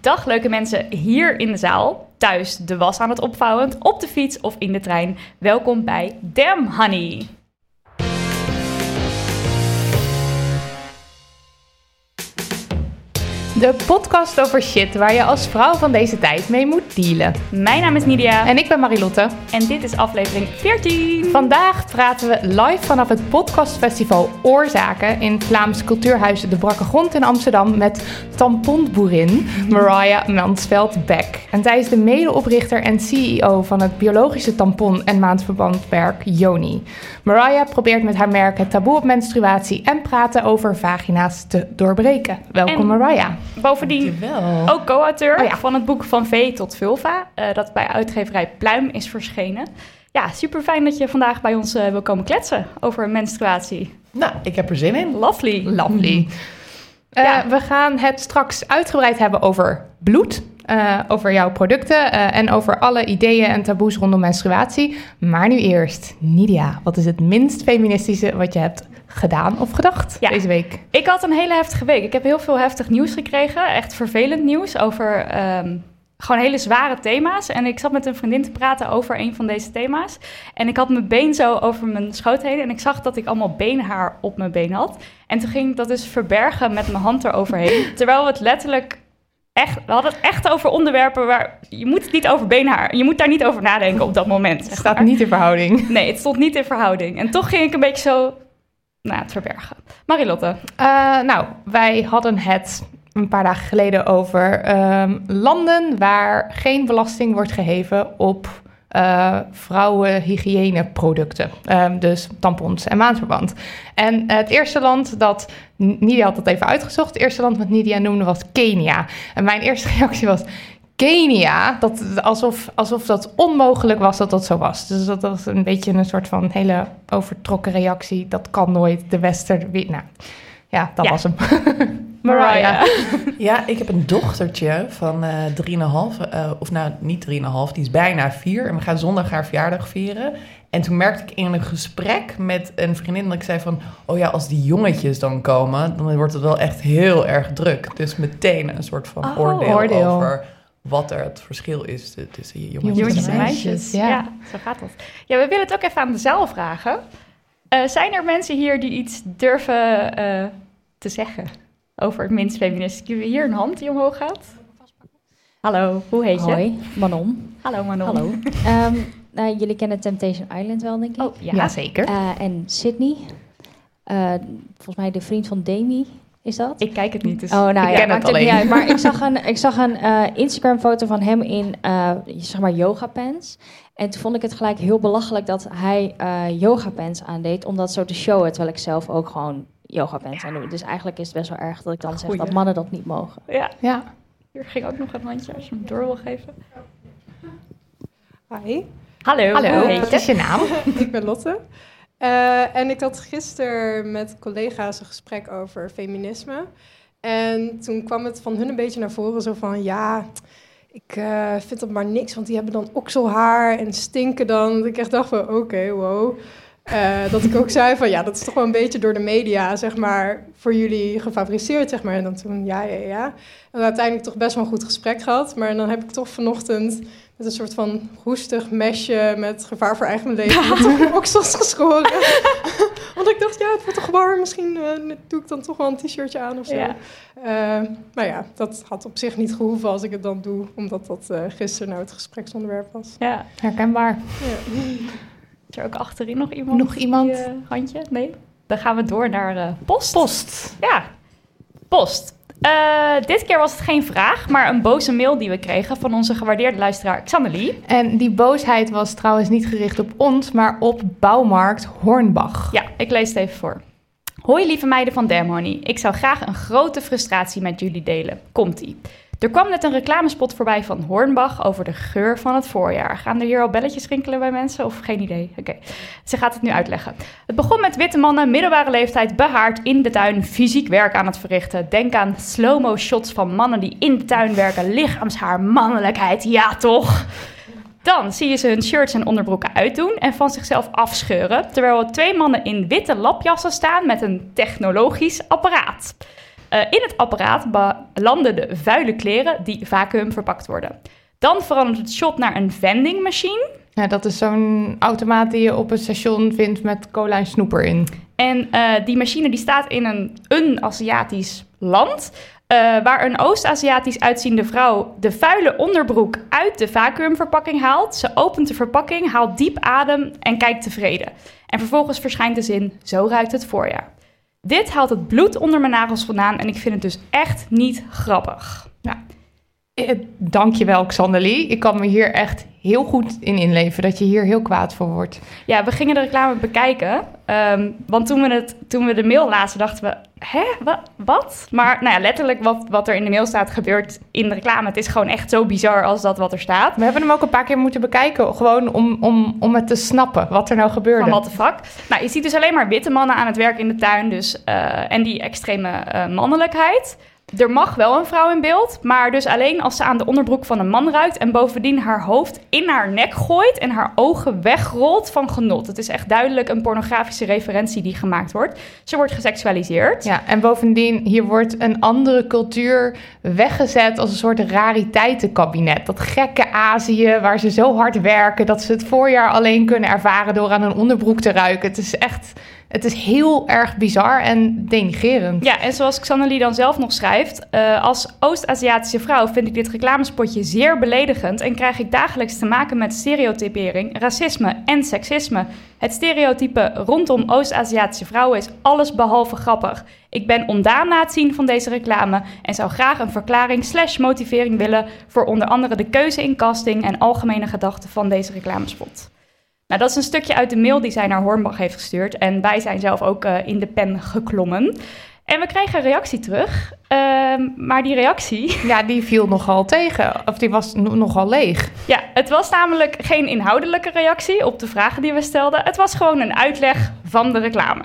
Dag leuke mensen hier in de zaal, thuis de was aan het opvouwen, op de fiets of in de trein. Welkom bij Damn Honey. De podcast over shit waar je als vrouw van deze tijd mee moet dealen. Mijn naam is Nidia. En ik ben Marilotte. En dit is aflevering 14. Vandaag praten we live vanaf het podcastfestival Oorzaken in Vlaams Cultuurhuis De Brakke Grond in Amsterdam met tamponboerin Mariah Mansveld-Beck. En zij is de medeoprichter en CEO van het biologische tampon- en maandverbandwerk Yoni. Mariah probeert met haar merk het taboe op menstruatie en praten over vagina's te doorbreken. Welkom En- Mariah. Bovendien Dankjewel. ook co-auteur Oh ja. van het boek Van V tot Vulva, eh, dat bij uitgeverij Pluim is verschenen. Ja, super fijn dat je vandaag bij ons eh, wil komen kletsen over menstruatie. Nou, ik heb er zin in. Lovely. Lovely. Eh, Ja. We gaan het straks uitgebreid hebben over bloed, eh, over jouw producten eh, en over alle ideeën en taboes rondom menstruatie. Maar nu eerst, Nidia, wat is het minst feministische wat je hebt gedaan of gedacht Ja. deze week? Ik had een hele heftige week. Ik heb heel veel heftig nieuws gekregen. Echt vervelend nieuws over ehm, gewoon hele zware thema's. En ik zat met een vriendin te praten over een van deze thema's. En ik had mijn been zo over mijn schoot heen. En ik zag dat ik allemaal beenhaar op mijn been had. En toen ging ik dat dus verbergen met mijn hand eroverheen. Terwijl we het letterlijk... Echt, we hadden het echt over onderwerpen waar... Je moet het niet over beenhaar... Je moet daar niet over nadenken op dat moment. Het staat maar. niet in verhouding. Nee, het stond niet in verhouding. En toch ging ik een beetje zo... Nou, het verbergen. Marilotte. Eh, nou, wij hadden het een paar dagen geleden over ehm, landen waar geen belasting wordt geheven op eh vrouwenhygiëneproducten. Ehm, dus tampons en maandverband. En het eerste land dat, Nidia had dat even uitgezocht, het eerste land wat Nidia noemde was Kenia. En mijn eerste reactie was, Kenia, dat, alsof, alsof dat onmogelijk was dat dat zo was. Dus dat was een beetje een soort van hele overtrokken reactie. Dat kan nooit de Wester... Nou, ja, dat Ja. was hem. Mariah. Ja, ik heb een dochtertje van eh 3,5. eh, of nou, niet 3,5, die is bijna 4. En we gaan zondag haar verjaardag vieren. En toen merkte ik in een gesprek met een vriendin dat ik zei van... Oh ja, als die jongetjes dan komen, dan wordt het wel echt heel erg druk. Dus meteen een soort van Oh, oordeel, oordeel. over wat er het verschil is tussen jongetjes, Jongetjes en meisjes, meisjes. ja. Ja. zo gaat dat. Ja, we willen het ook even aan de zaal vragen. Eh, zijn er mensen hier die iets durven eh, te zeggen over het minst feministisch? Hebben we hier een hand die omhoog gaat? Hallo, hoe heet je? Hoi, Manon. Hallo Manon. Hallo. Ehm, nou, jullie kennen Temptation Island wel, denk ik. Oh, ja. Jazeker. Eh, en Sydney. Eh, volgens mij de vriend van Demi, is dat? Ik kijk het niet, dus oh, nou ik ja, ken het maakt het niet alleen. uit. Maar ik zag een, ik zag een eh, Instagram-foto van hem in, eh, zeg maar, yoga pants. En toen vond ik het gelijk heel belachelijk dat hij eh yoga pants aandeed, om dat zo te showen, terwijl ik zelf ook gewoon yoga pants aan doe. Dus eigenlijk is het best wel erg dat ik dan zeg dat mannen dat niet mogen. ja, Ja. hier ging ook nog een handje als je hem door wil geven. Hi, Hallo, hoe Hallo, heet wat je? is je naam? ik ben Lotte. Eh, en ik had gisteren met collega's een gesprek over feminisme. En toen kwam het van hun een beetje naar voren, zo van ja, ik eh, vind dat maar niks, want die hebben dan okselhaar en stinken dan. Dat ik echt dacht van oké, wow. Eh, dat ik ook zei van ja, dat is toch wel een beetje door de media, zeg maar, voor jullie gefabriceerd, zeg maar. En dan toen ja, ja, ja. En uiteindelijk toch best wel een goed gesprek gehad. Maar dan heb ik toch vanochtend met een soort van roestig mesje met gevaar voor eigen leven de oksels geschoren. Want ik dacht, ja, het wordt toch warm. Misschien eh, doe ik dan toch wel een t-shirtje aan of zo. Ja. Eh, maar ja, dat had op zich niet gehoeven als ik het dan doe, omdat dat eh, gisteren nou het gespreksonderwerp was. Ja. Herkenbaar. Ja. Is er ook achterin nog iemand? Nog iemand? Die, handje? Nee? Dan gaan we door naar eh, post. Post. Ja, post. Eh, dit keer was het geen vraag, maar een boze mail die we kregen van onze gewaardeerde luisteraar Xannelie. En die boosheid was trouwens niet gericht op ons, maar op bouwmarkt Hornbach. Ja, ik lees het even voor. Hoi lieve meiden van Honey. Ik zou graag een grote frustratie met jullie delen. Komt-ie. Er kwam net een reclamespot voorbij van Hornbach over de geur van het voorjaar. Gaan er hier al belletjes rinkelen bij mensen of geen idee? Oké, ze gaat het nu uitleggen. Het begon met witte mannen, middelbare leeftijd, behaard in de tuin, fysiek werk aan het verrichten. Denk aan slow-mo shots van mannen die in de tuin werken, lichaamshaar, mannelijkheid, ja toch? Dan zie je ze hun shirts en onderbroeken uitdoen en van zichzelf afscheuren, terwijl er twee mannen in witte lapjassen staan met een technologisch apparaat. Uh, in het apparaat landen de vuile kleren die vacuüm verpakt worden. Dan verandert het shot naar een vending machine. Ja, dat is zo'n automaat die je op een station vindt met cola en snoep erin. En uh, die machine die staat in een, een Aziatisch land. Uh, waar een Oost-Aziatisch uitziende vrouw de vuile onderbroek uit de vacuümverpakking haalt. Ze opent de verpakking, haalt diep adem en kijkt tevreden. En vervolgens verschijnt de zin: Zo ruikt het voorjaar. Dit haalt het bloed onder mijn nagels vandaan en ik vind het dus echt niet grappig. Eh, dankjewel, Xanderlie. Ik kan me hier echt heel goed in inleven dat je hier heel kwaad voor wordt. Ja, we gingen de reclame bekijken. Um, want toen we, het, toen we de mail lazen, dachten we: hè, wat? wat? Maar nou ja, letterlijk wat, wat er in de mail staat, gebeurt in de reclame. Het is gewoon echt zo bizar als dat wat er staat. We hebben hem ook een paar keer moeten bekijken, gewoon om, om, om het te snappen wat er nou gebeurde. Van wat de fuck. Nou, je ziet dus alleen maar witte mannen aan het werk in de tuin, dus, uh, en die extreme uh, mannelijkheid. Er mag wel een vrouw in beeld, maar dus alleen als ze aan de onderbroek van een man ruikt en bovendien haar hoofd in haar nek gooit en haar ogen wegrolt van genot. Het is echt duidelijk een pornografische referentie die gemaakt wordt. Ze wordt geseksualiseerd. Ja, en bovendien hier wordt een andere cultuur weggezet als een soort rariteitenkabinet. Dat gekke Azië waar ze zo hard werken dat ze het voorjaar alleen kunnen ervaren door aan een onderbroek te ruiken. Het is echt het is heel erg bizar en denigerend. Ja, en zoals Xannelie dan zelf nog schrijft... Uh, als Oost-Aziatische vrouw vind ik dit reclamespotje zeer beledigend... en krijg ik dagelijks te maken met stereotypering, racisme en seksisme. Het stereotype rondom Oost-Aziatische vrouwen is alles behalve grappig. Ik ben ondaan na het zien van deze reclame... en zou graag een verklaring slash motivering willen... voor onder andere de keuze in casting en algemene gedachten van deze reclamespot. Nou, dat is een stukje uit de mail die zij naar Hornbach heeft gestuurd. En wij zijn zelf ook uh, in de pen geklommen. En we kregen een reactie terug. Uh, maar die reactie... Ja, die viel nogal tegen. Of die was nogal leeg. Ja, het was namelijk geen inhoudelijke reactie op de vragen die we stelden. Het was gewoon een uitleg van de reclame.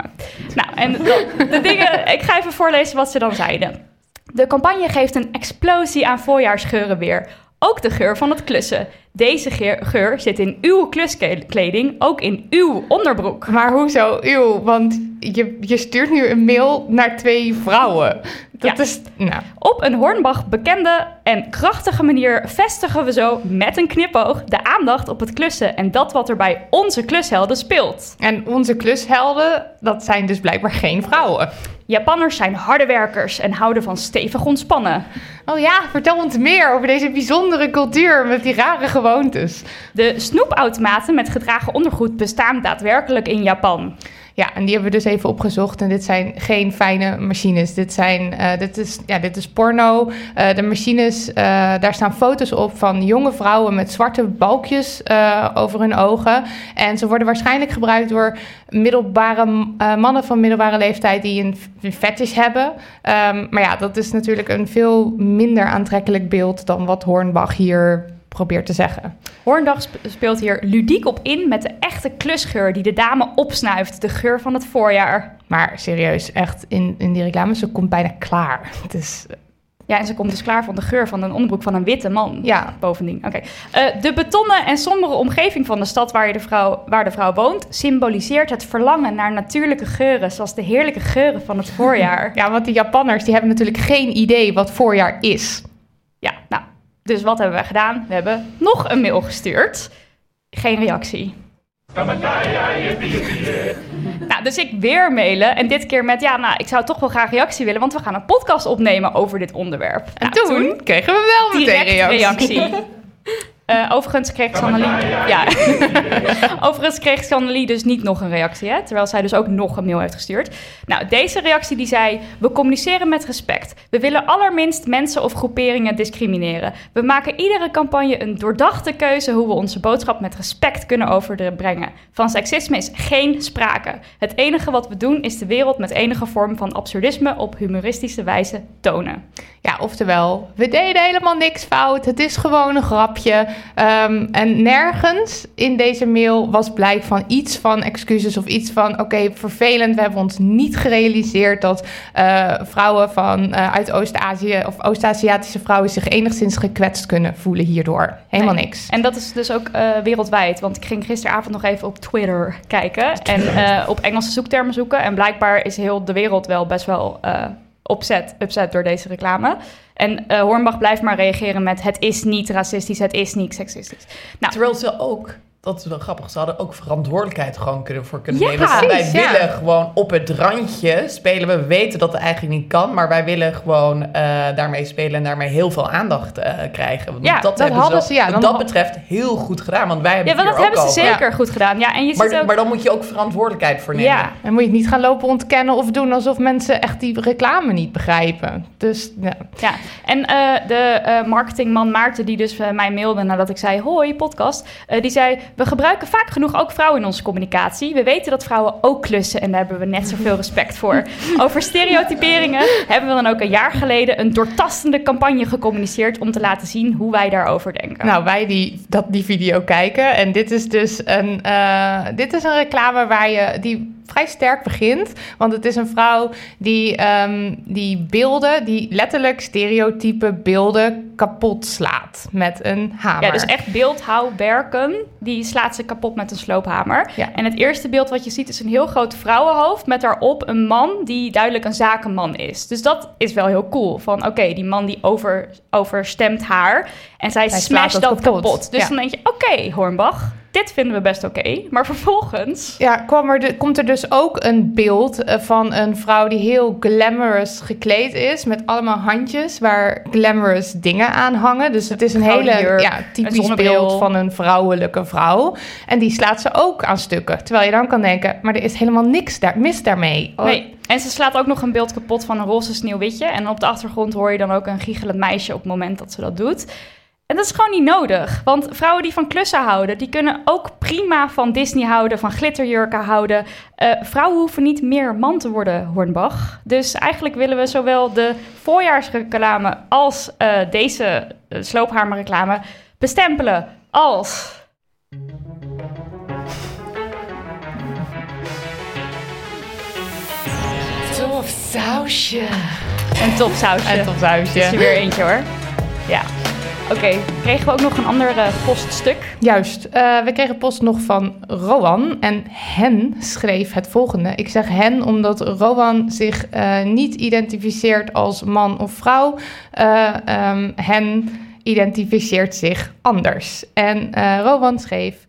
Nou, en de, de dingen... Ik ga even voorlezen wat ze dan zeiden. De campagne geeft een explosie aan voorjaarsgeuren weer. Ook de geur van het klussen. Deze geur, geur, zit in uw kluskleding, ook in uw onderbroek. Maar hoezo uw? Want je, je stuurt nu een mail naar twee vrouwen. Dat Ja. is, nou, Op een Hornbach bekende en krachtige manier vestigen we zo met een knipoog de aandacht op het klussen en dat wat er bij onze klushelden speelt. en onze klushelden, dat zijn dus blijkbaar geen vrouwen. Japanners zijn harde werkers en houden van stevig ontspannen. Oh ja, vertel ons meer over deze bijzondere cultuur met die rare gewoontes. De snoepautomaten met gedragen ondergoed bestaan daadwerkelijk in Japan. Ja, en die hebben we dus even opgezocht. En dit zijn geen fijne machines. Dit, zijn, eh, dit, is, ja, dit is porno. Eh, de machines, eh, daar staan foto's op van jonge vrouwen met zwarte balkjes over hun ogen. En ze worden waarschijnlijk gebruikt door middelbare mannen van middelbare leeftijd die een, een fetish hebben. Ehm, maar ja, dat is natuurlijk een veel minder aantrekkelijk beeld dan wat Hornbach hier probeert te zeggen. Horndag sp- speelt hier ludiek op in met de echte klusgeur die de dame opsnuift. De geur van het voorjaar. Maar serieus, echt in, in die reclame, ze komt bijna klaar. Het is, Ja, en ze komt dus klaar van de geur van een onderbroek van een witte man. ja, Bovendien, oké. Eh, de betonnen en sombere omgeving van de stad waar, je de vrouw, waar de vrouw woont... symboliseert het verlangen naar natuurlijke geuren... zoals de heerlijke geuren van het voorjaar. Ja, want die Japanners die hebben natuurlijk geen idee wat voorjaar is. Ja, nou, Dus wat hebben we gedaan? We hebben nog een mail gestuurd. Geen reactie. Nou, dus ik weer mailen. En dit keer met, ja, nou, ik zou toch wel graag reactie willen, want we gaan een podcast opnemen over dit onderwerp. En Nou, toen, kregen we wel meteen reactie. reactie. Eh, overigens kreeg Sannelie... Ja. overigens kreeg Sannelie dus niet nog een reactie, hè? Terwijl zij dus ook nog een mail heeft gestuurd. Nou, deze reactie die zei... We communiceren met respect. We willen allerminst mensen of groeperingen discrimineren. We maken iedere campagne een doordachte keuze... hoe we onze boodschap met respect kunnen overbrengen. Van seksisme is geen sprake. Het enige wat we doen is de wereld met enige vorm van absurdisme... op humoristische wijze tonen. Ja, oftewel, we deden helemaal niks fout. Het is gewoon een grapje. Ehm, en nergens in deze mail was blijk van iets van excuses of iets van... oké, vervelend, we hebben ons niet gerealiseerd... dat eh, vrouwen van, eh, uit Oost-Azië of Oost-Aziatische vrouwen... zich enigszins gekwetst kunnen voelen hierdoor. Helemaal Nee. niks. En dat is dus ook eh, wereldwijd. Want ik ging gisteravond nog even op Twitter kijken. En op Engelse zoektermen zoeken. En blijkbaar is heel de wereld wel best wel opzet, upset door deze reclame. En eh Hornbach blijft maar reageren met... het is niet racistisch, het is niet seksistisch. Nou, Terwijl ze ook, dat is wel grappig, ze hadden ook verantwoordelijkheid gewoon kunnen voor kunnen Ja, nemen. Want wij ja. willen gewoon op het randje spelen. We weten dat het eigenlijk niet kan, maar wij willen gewoon eh, daarmee spelen en daarmee heel veel aandacht eh, krijgen. Want Ja, dat hebben hadden wel ze, ja, wat dan dat betreft heel goed gedaan, want wij hebben ja, het dat hebben ze over. zeker goed gedaan. Ja, en je ziet Maar, ook... maar dan moet je ook verantwoordelijkheid voor nemen. ja, En moet je het niet gaan lopen ontkennen of doen alsof mensen echt die reclame niet begrijpen. Dus ja. Ja, en eh, de eh, marketingman Maarten, die dus mij mailde nadat ik zei: Hoi, podcast. eh, die zei: We gebruiken vaak genoeg ook vrouwen in onze communicatie. We weten dat vrouwen ook klussen en daar hebben we net zoveel respect voor. Over stereotyperingen hebben we dan ook een jaar geleden een doortastende campagne gecommuniceerd om te laten zien hoe wij daarover denken. Nou, wij die, dat, die video kijken. En dit is dus een, eh, dit is een reclame waar je, die vrij sterk begint. Want het is een vrouw die, ehm, die beelden, die letterlijk stereotype beelden kapot slaat met een hamer. Ja, dus echt beeldhouwwerken, die slaat ze kapot met een sloophamer. Ja. En het eerste beeld wat je ziet is een heel groot vrouwenhoofd met daarop een man die duidelijk een zakenman is. Dus dat is wel heel cool. Van oké, die man die over, overstemt haar en zij smasht dat dat kapot. kapot. Dus Ja. dan denk je, oké Hornbach, dit vinden we best oké. Maar vervolgens... Ja, kwam er de- komt er dus ook een beeld eh, van een vrouw die heel glamorous gekleed is. Met allemaal handjes waar glamorous dingen aan hangen. Dus het is een hele jurk, ja, typisch beeld van een vrouwelijke vrouw. En die slaat ze ook aan stukken. Terwijl je dan kan denken, maar er is helemaal niks daar, mis daarmee. Oh, Nee. En ze slaat ook nog een beeld kapot van een roze sneeuwwitje. En op de achtergrond hoor je dan ook een giechelend meisje op het moment dat ze dat doet. En dat is gewoon niet nodig. Want vrouwen die van klussen houden, die kunnen ook prima van Disney houden, van glitterjurken houden. Eh, vrouwen hoeven niet meer man te worden, Hornbach. Dus eigenlijk willen we zowel de voorjaarsreclame als eh, deze uh, sloophamerreclame bestempelen als... Tof sausje. Een topsausje. En tof sausje. is er weer eentje hoor. Ja. Oké, kregen we ook nog een ander eh, poststuk? Juist. Eh, we kregen post nog van Rowan. En hen schreef het volgende. Ik zeg hen omdat Rowan zich eh, niet identificeert als man of vrouw. Eh, ehm, hen identificeert zich anders. En Rowan schreef...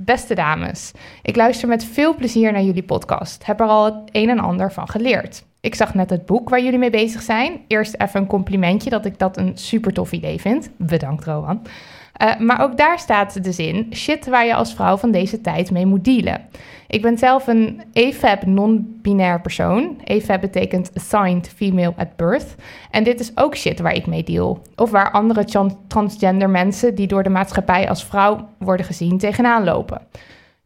Beste dames, ik luister met veel plezier naar jullie podcast. Heb er al het een en ander van geleerd. Ik zag net het boek waar jullie mee bezig zijn. Eerst even een complimentje dat ik dat een super tof idee vind. Bedankt, Rowan. Uh, maar ook daar staat de zin: shit waar je als vrouw van deze tijd mee moet dealen. Ik ben zelf een AFAB non-binair persoon. AFAB betekent Assigned Female at Birth. En dit is ook shit waar ik mee deal. Of waar andere transgender mensen die door de maatschappij als vrouw worden gezien tegenaan lopen.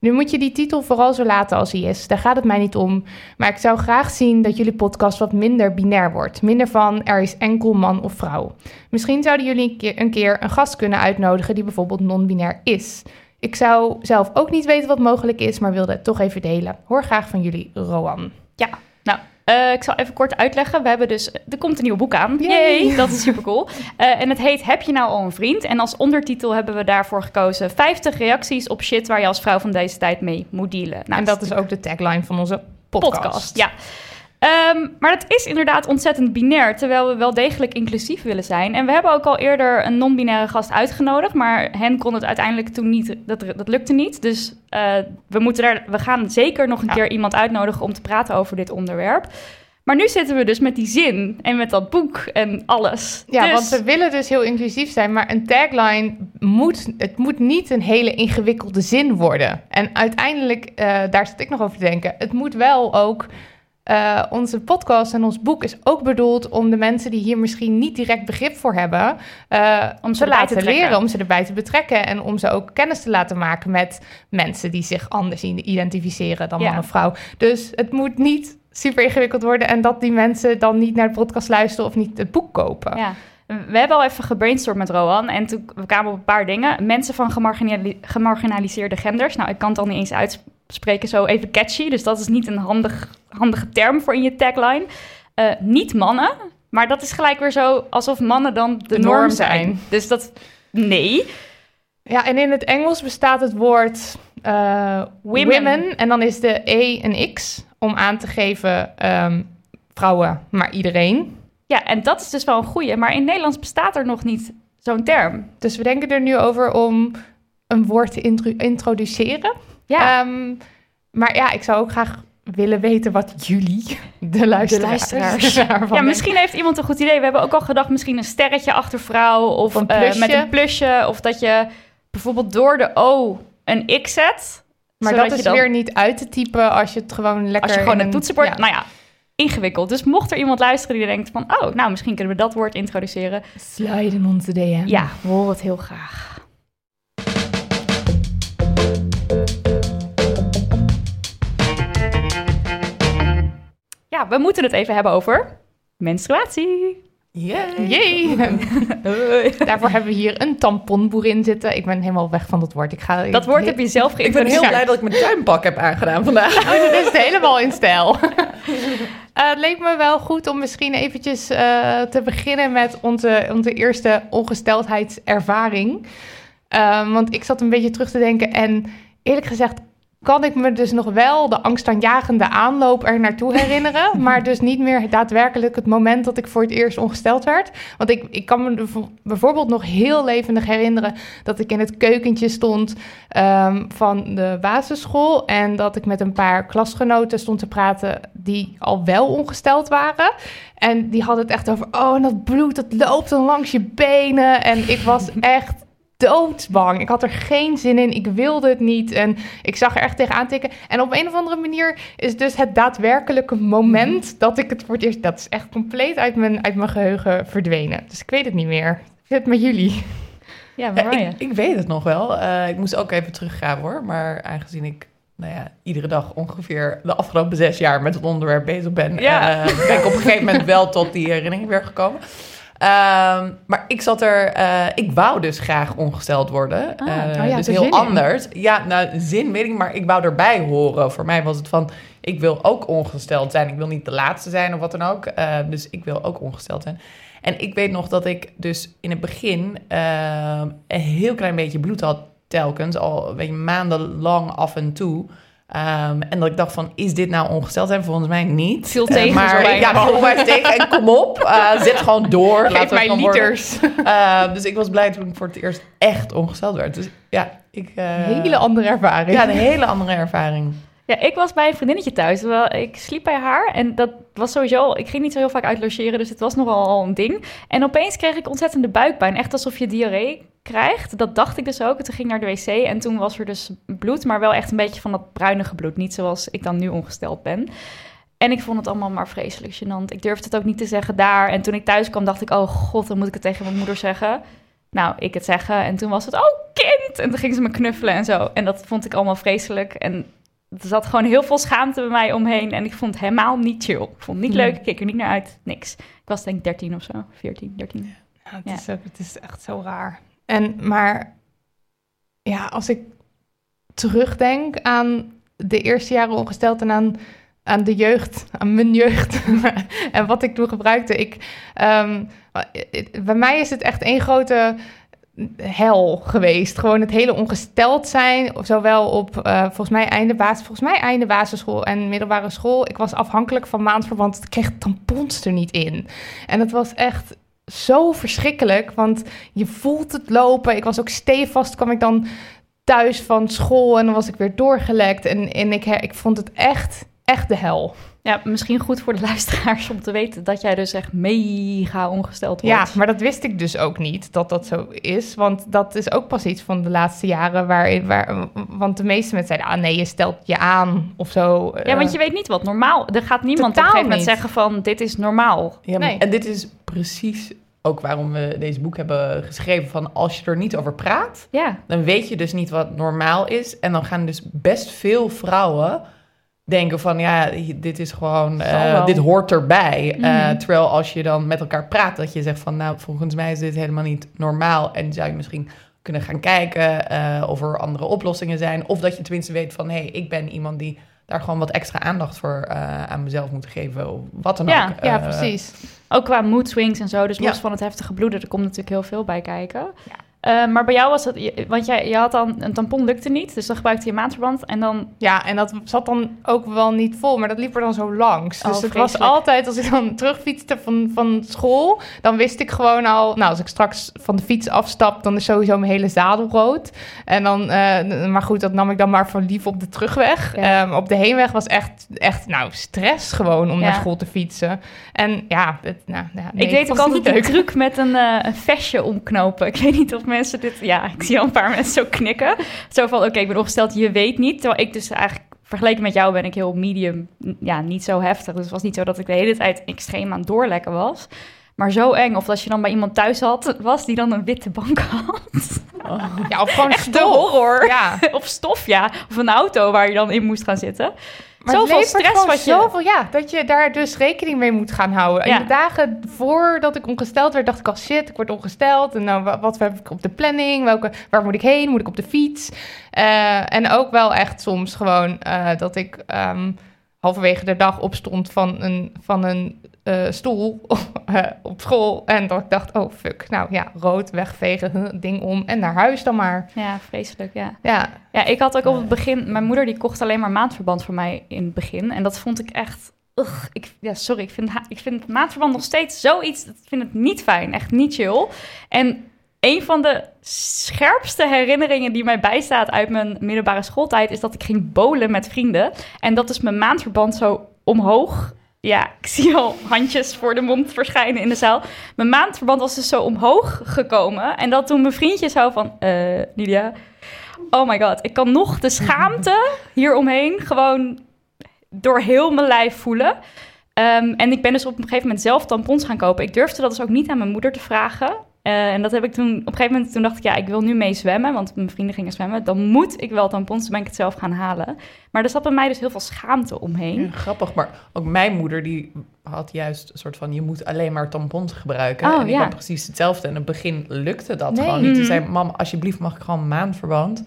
Nu moet je die titel vooral zo laten als hij is. Daar gaat het mij niet om. Maar ik zou graag zien dat jullie podcast wat minder binair wordt. Minder van er is enkel man of vrouw. Misschien zouden jullie een keer een, gast kunnen uitnodigen die bijvoorbeeld non-binair is. Ik zou zelf ook niet weten wat mogelijk is, maar wilde het toch even delen. Hoor graag van jullie, Roan. Ja, nou, uh, ik zal even kort uitleggen. We hebben dus, er komt een nieuw boek aan. Yay. Yay, dat is super cool. Uh, en het heet Heb je nou al een vriend? En als ondertitel hebben we daarvoor gekozen 50 reacties op shit waar je als vrouw van deze tijd mee moet dealen. Nou, en dat is ook de tagline van onze podcast. podcast ja. Ehm, maar dat is inderdaad ontzettend binair, terwijl we wel degelijk inclusief willen zijn. En we hebben ook al eerder een non-binaire gast uitgenodigd, maar hen kon het uiteindelijk toen niet, dat, dat lukte niet. Dus eh, we, moeten daar, we gaan zeker nog een Ja. keer iemand uitnodigen om te praten over dit onderwerp. Maar nu zitten we dus met die zin en met dat boek en alles. Ja, Dus- want we willen dus heel inclusief zijn, maar een tagline moet, het moet niet een hele ingewikkelde zin worden. En uiteindelijk, eh, daar zit ik nog over te denken, het moet wel ook, eh, onze podcast en ons boek is ook bedoeld om de mensen die hier misschien niet direct begrip voor hebben, eh, Om ze laten te leren, om ze erbij te betrekken en om ze ook kennis te laten maken met mensen die zich anders identificeren dan Ja. man of vrouw. Dus het moet niet super ingewikkeld worden en dat die mensen dan niet naar de podcast luisteren of niet het boek kopen. Ja. We hebben al even gebrainstormd met Rohan en toen we kwamen op een paar dingen. Mensen van gemarginali- gemarginaliseerde genders. Nou, ik kan het al niet eens uitspreken zo even catchy, dus dat is niet een handig, handige term voor in je tagline. Eh, niet mannen, maar dat is gelijk weer zo alsof mannen dan de, De norm, norm zijn. zijn. Dus dat, nee. Ja, en in het Engels bestaat het woord eh, Women. women. En dan is de E een X om aan te geven ehm, vrouwen, maar iedereen. Ja, en dat is dus wel een goeie, maar in Nederlands bestaat er nog niet zo'n term. Dus we denken er nu over om een woord te intro- introduceren. Ja, Ehm, maar ja, ik zou ook graag willen weten wat jullie, de luisteraars, luisteraars. daarvan Ja, denken. misschien heeft iemand een goed idee. We hebben ook al gedacht, misschien een sterretje achter vrouw. Of Een eh, plusje. met een plusje. Of dat je bijvoorbeeld door de O een X zet. Maar dat is dan- weer niet uit te typen als je het gewoon lekker... Als je gewoon een toetsenbord... ja. Nou ja, ingewikkeld. Dus mocht er iemand luisteren die denkt van... Oh, nou, misschien kunnen we dat woord introduceren. Slide in onze DM. Ja, we horen het heel graag. Ja, we moeten het even hebben over menstruatie. Yay. Jee! Daarvoor hebben we hier een tamponboerin zitten. Ik ben helemaal weg van dat woord. Ik ga, Dat woord heb je zelf Ik ben heel geïntroduceerd. blij dat ik mijn tuinpak heb aangedaan vandaag. Oh, dit is helemaal in stijl. Eh, het leek me wel goed om misschien eventjes eh, te beginnen met onze, onze eerste ongesteldheidservaring. Ehm, want ik zat een beetje terug te denken en eerlijk gezegd kan ik me dus nog wel de angstaanjagende aanloop er naartoe herinneren. maar dus niet meer daadwerkelijk het moment dat ik voor het eerst ongesteld werd. Want ik, ik kan me bijvo- bijvoorbeeld nog heel levendig herinneren dat ik in het keukentje stond ehm, van de basisschool. En dat ik met een paar klasgenoten stond te praten die al wel ongesteld waren. En die hadden het echt over, oh, en dat bloed, dat loopt dan langs je benen. En ik was echt doodsbang. Ik had er geen zin in. Ik wilde het niet. En ik zag er echt tegenaan tikken. En op een of andere manier is dus het daadwerkelijke moment dat ik het voor het eerst... Dat is echt compleet uit mijn, uit mijn geheugen verdwenen. Dus ik weet het niet meer. Ik zit met jullie. Ja, ik, ik weet het nog wel. Eh, ik moest ook even teruggraven hoor. Maar aangezien ik nou ja, iedere dag ongeveer de afgelopen zes jaar met het onderwerp bezig ben, Ja. eh, ben ik op een gegeven moment wel tot die herinnering weer gekomen. Ehm, maar ik zat er, eh, ik wou dus graag ongesteld worden. Ah, Eh, oh ja, dus heel in. anders. Ja, nou, zin weet ik, maar ik wou erbij horen. Voor mij was het van, ik wil ook ongesteld zijn. Ik wil niet de laatste zijn of wat dan ook. Eh, dus ik wil ook ongesteld zijn. En ik weet nog dat ik dus in het begin een heel klein beetje bloed had telkens. Al weet je, maandenlang af en toe. Ehm, en dat ik dacht van, is dit nou ongesteld zijn? Volgens mij niet. Viel Eh, tegen, zo maar ja, mij tegen. En kom op, eh, zet gewoon door. Geef het mij liters. Eh, dus ik was blij toen ik voor het eerst echt ongesteld werd. Dus ja, ik... eh, Hele andere ervaring. Ja, een hele andere ervaring. Ja, ik was bij een vriendinnetje thuis. Ik sliep bij haar. En dat was sowieso... Ik ging niet zo heel vaak uit logeren, dus het was nogal al een ding. En opeens kreeg ik ontzettende buikpijn. Echt alsof je diarree krijgt. Dat dacht ik dus ook. En toen ging ik naar de wc en toen was er dus bloed. Maar wel echt een beetje van dat bruinige bloed. Niet zoals ik dan nu ongesteld ben. En ik vond het allemaal maar vreselijk gênant. Ik durfde het ook niet te zeggen daar. En toen ik thuis kwam, dacht ik... Oh god, dan moet ik het tegen mijn moeder zeggen. Nou, ik het zeggen. En toen was het... Oh, kind! En toen ging ze me knuffelen en zo. En dat vond ik allemaal vreselijk. En er zat gewoon heel veel schaamte bij mij omheen. En ik vond het helemaal niet chill. Ik vond het niet leuk. Ik keek er niet naar uit. Niks. Ik was denk ik 13 of zo. 14, 13. Ja, het, Ja. Is ook, het is echt zo raar. En, maar ja, als ik terugdenk aan de eerste jaren ongesteld en aan, aan de jeugd, aan mijn jeugd en wat ik toen gebruikte. Ik, ehm, bij mij is het echt één grote hel geweest. Gewoon het hele ongesteld zijn, zowel op eh, volgens mij einde volgens mij einde basisschool en middelbare school. Ik was afhankelijk van maandverband. Ik kreeg tampons er niet in. En het was echt zo verschrikkelijk, want je voelt het lopen. Ik was ook stevast, kwam ik dan thuis van school en dan was ik weer doorgelekt. En, en ik, ik vond het echt, echt de hel. Ja, misschien goed voor de luisteraars om te weten dat jij dus echt mega ongesteld wordt. Ja, maar dat wist ik dus ook niet dat dat zo is. Want dat is ook pas iets van de laatste jaren. Waar, waar, want de meeste mensen zeiden, ah nee, je stelt je aan of zo. Ja, want je weet niet wat normaal... Er gaat niemand op een gegeven moment zeggen van, dit is normaal. Ja, Nee. En dit is precies ook waarom we deze boek hebben geschreven. Van als je er niet over praat, Ja, dan weet je dus niet wat normaal is. En dan gaan dus best veel vrouwen denken van ja, dit is gewoon, eh, dit hoort erbij. Eh, Mhm. terwijl als je dan met elkaar praat, dat je zegt van nou, volgens mij is dit helemaal niet normaal. En zou je misschien kunnen gaan kijken eh, of er andere oplossingen zijn. Of dat je tenminste weet van hé, hey, ik ben iemand die daar gewoon wat extra aandacht voor aan mezelf moet geven. Of wat dan Ja, ook. ja, precies. ook qua mood swings en zo. Dus los Ja. van het heftige bloeden, er komt natuurlijk heel veel bij kijken. Ja. Eh, maar bij jou was het, want jij, je had dan een tampon lukte niet, dus dan gebruikte je maandverband en dan Ja, en dat zat dan ook wel niet vol, maar dat liep er dan zo langs. Oh, Dus het was altijd, als ik dan terugfietste van, van school, dan wist ik gewoon al, nou, als ik straks van de fiets afstap, dan is sowieso mijn hele zadel rood. En dan, eh, maar goed, dat nam ik dan maar voor lief op de terugweg. Ja. Ehm, op de heenweg was echt, echt, nou, stress gewoon om Ja. naar school te fietsen. En ja, het, nou, ja nee, ik deed ook altijd de leuk. truc met een, eh, een vestje omknopen. Ik weet niet of mensen dit... Ja, ik zie al een paar mensen zo knikken. Zo van, oké, ik ben opgesteld, je weet niet. Terwijl ik dus eigenlijk, vergeleken met jou ben ik heel medium, ja, niet zo heftig. Dus het was niet zo dat ik de hele tijd extreem aan het doorlekken was. Maar zo eng. Of als je dan bij iemand thuis had, was die dan een witte bank had. Ja, of gewoon Echt de stof. horror. Ja, Of stof, ja. Of een auto waar je dan in moest gaan zitten. Maar Zoveel het stress gewoon wat je- Zoveel, ja, dat je daar dus rekening mee moet gaan houden. Ja. In de dagen voordat ik ongesteld werd, dacht ik al shit, ik word ongesteld. En nou, wa- wat heb ik op de planning? Welke, waar moet ik heen? Moet ik op de fiets? Eh, en ook wel echt soms gewoon eh, dat ik ehm, halverwege de dag opstond van een, van een eh, stoel eh, op school. En dat ik dacht, oh fuck, nou ja, rood, wegvegen, ding om en naar huis dan maar. Ja, vreselijk, ja. Ja, Ja, ik had ook op het begin... Mijn moeder die kocht alleen maar maandverband voor mij in het begin. En dat vond ik echt... Ugh, ik, ja, sorry, ik vind, ik vind maandverband nog steeds zoiets... Ik vind het niet fijn, echt niet chill. En een van de scherpste herinneringen die mij bijstaat uit mijn middelbare schooltijd... is dat ik ging bowlen met vrienden. En dat is mijn maandverband zo omhoog... Ja, ik zie al handjes voor de mond verschijnen in de zaal. Mijn maandverband was dus zo omhoog gekomen. En dat toen mijn vriendje zo van... eh Lydia, Oh my god, ik kan nog de schaamte hieromheen gewoon door heel mijn lijf voelen. Ehm, en ik ben dus op een gegeven moment zelf tampons gaan kopen. Ik durfde dat dus ook niet aan mijn moeder te vragen. Eh, en dat heb ik toen, op een gegeven moment toen dacht ik, ja, ik wil nu mee zwemmen, want mijn vrienden gingen zwemmen. Dan moet ik wel tampons, toen ben ik het zelf gaan halen. Maar er zat bij mij dus heel veel schaamte omheen. Ja, grappig, maar ook mijn moeder die had juist een soort van... je moet alleen maar tampons gebruiken. Oh, en ik ja. had precies hetzelfde. En in het begin lukte dat Nee. gewoon niet. Toen Mhm. zei mam, alsjeblieft mag ik gewoon maandverband.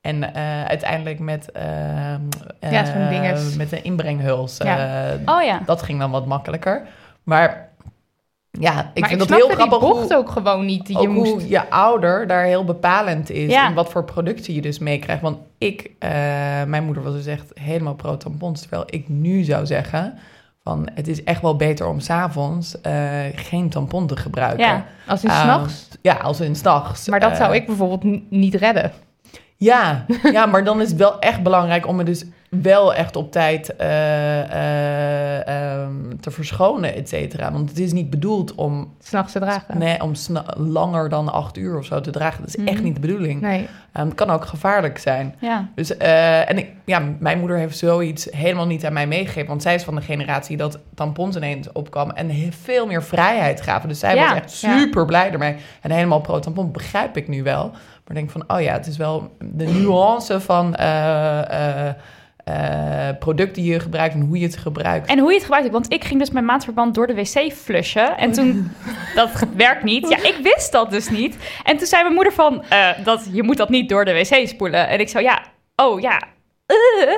En eh, uiteindelijk met, ehm, Ja, eh, met een inbrenghuls. Ja. eh, Oh ja. Dat ging dan wat makkelijker. Maar ja, ik maar vind ik dat heel grappig bocht hoe, ook gewoon niet. Die ook je moest... hoe je ouder daar heel bepalend is. Ja. En wat voor producten je dus meekrijgt. Want ik, eh, mijn moeder was dus echt helemaal pro-tampons. Terwijl ik nu zou zeggen... Van, het is echt wel beter om s'avonds eh geen tampon te gebruiken. Ja. Als in Ehm, s'nachts. Ja, als in s'nachts. Maar dat Eh, zou ik bijvoorbeeld niet redden. Ja, ja, maar dan is het wel echt belangrijk om me dus wel echt op tijd eh, eh, ehm, te verschonen, et cetera. Want het is niet bedoeld om, S'nachts te dragen. nee, om langer dan acht uur of zo te dragen. Dat is echt Mhm. niet de bedoeling. Nee. Ehm, het kan ook gevaarlijk zijn. Ja. Dus, eh, en ik, ja, mijn moeder heeft zoiets helemaal niet aan mij meegegeven. Want zij is van de generatie dat tampons ineens opkwam en veel meer vrijheid gaven. Dus zij Ja, was echt ja. super blij ermee. En helemaal pro-tampon begrijp ik nu wel. Maar ik denk van, oh ja, het is wel de nuance van eh, producten die je gebruikt en hoe je het gebruikt. En hoe je het gebruikt. Want ik ging dus mijn maandverband door de wc flushen. En toen, dat werkt niet. Ja, ik wist dat dus niet. En toen zei mijn moeder van, dat, je moet dat niet door de wc spoelen. En ik zo, ja, oh ja,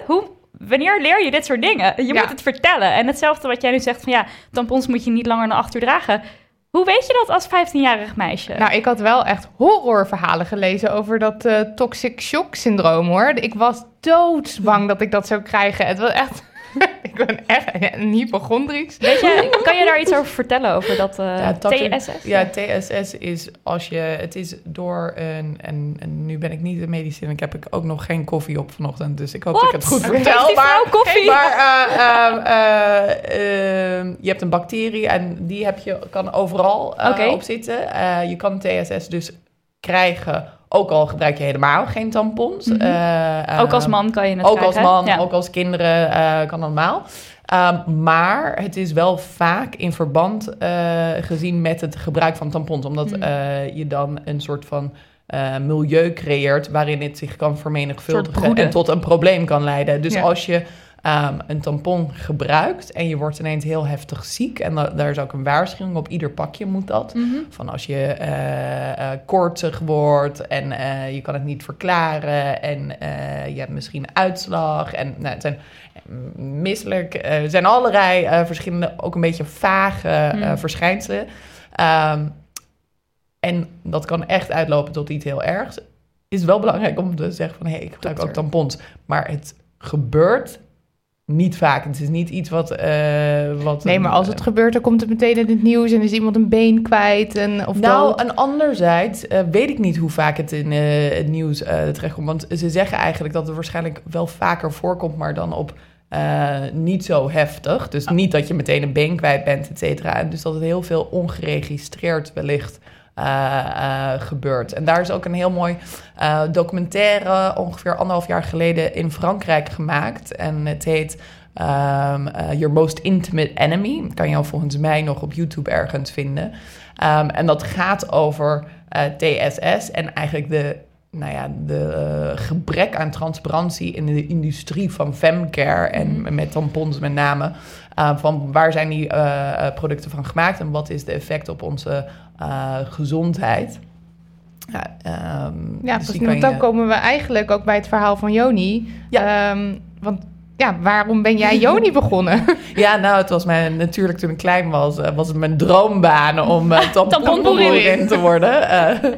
hoe, wanneer leer je dit soort dingen? Je Ja. moet het vertellen. En hetzelfde wat jij nu zegt van, ja, tampons moet je niet langer dan acht uur dragen. Hoe weet je dat als 15-jarig meisje? Nou, ik had wel echt horrorverhalen gelezen over dat eh, toxic shock syndroom, hoor. Ik was doodsbang dat ik dat zou krijgen. Het was echt... ik ben echt een hypochondrix. Weet je, kan je daar iets over vertellen, over dat eh, Ja, TSS? Ja, TSS is als je... Het is door een... En, en nu ben ik niet de medicijn. Ik heb ik ook nog geen koffie op vanochtend. Dus ik hoop dat ik het goed vertel. Heeft die maar, koffie? Maar eh, eh, eh, eh, je hebt een bacterie en die heb je, kan overal op zitten. Eh, je kan TSS dus krijgen... Ook al gebruik je helemaal geen tampons. Mhm. Eh, Ook als eh, man kan je het ook krijgen. als man, Ja. ook als kinderen eh, kan allemaal. Ehm, maar het is wel vaak in verband eh, gezien met het gebruik van tampons. Omdat eh, je dan een soort van milieu creëert waarin het zich kan vermenigvuldigen en tot een probleem kan leiden. Dus Ja. als je ehm, een tampon gebruikt en je wordt ineens heel heftig ziek, en da- daar is ook een waarschuwing op ieder pakje moet dat. Mhm. Van als je koortsig wordt en eh, je kan het niet verklaren en je hebt misschien uitslag en nou, het zijn mm, misselijk. er zijn allerlei verschillende, ook een beetje vage Hmm. verschijnselen. Ehm, en dat kan echt uitlopen tot iets heel ergs. Is wel belangrijk om te zeggen van hé, hey, ik gebruik ook tampons. Maar het gebeurt niet vaak. Het is niet iets wat. eh, wat Nee, maar als het gebeurt, dan komt het meteen in het nieuws en is iemand een been kwijt en, of nou, dood. en anderzijds eh, weet ik niet hoe vaak het in eh, het nieuws eh, terechtkomt. Want ze zeggen eigenlijk dat het waarschijnlijk wel vaker voorkomt, maar dan op eh, niet zo heftig. Dus niet dat je meteen een been kwijt bent, et cetera. En Dus dat het heel veel ongeregistreerd wellicht eh, eh, gebeurt. En daar is ook een heel mooi eh, documentaire ongeveer anderhalf jaar geleden in Frankrijk gemaakt. En het heet ehm, eh, Your Most Intimate Enemy. Kan je al volgens mij nog op YouTube ergens vinden. Ehm, en dat gaat over eh, TSS en eigenlijk de, nou ja, de eh, gebrek aan transparantie in de industrie van femcare en met tampons met name. Uh, van waar zijn die eh, eh, producten van gemaakt en wat is de effect op onze eh, gezondheid? Ja, ehm, Ja, dus precies. Want dan je- komen we eigenlijk ook bij het verhaal van Joni. Ja. Ehm, want ja, waarom ben jij Joni begonnen? Ja, nou, het was mijn, natuurlijk toen ik klein was, eh, was het mijn droombaan om uh, tamponboerin te worden. Uh,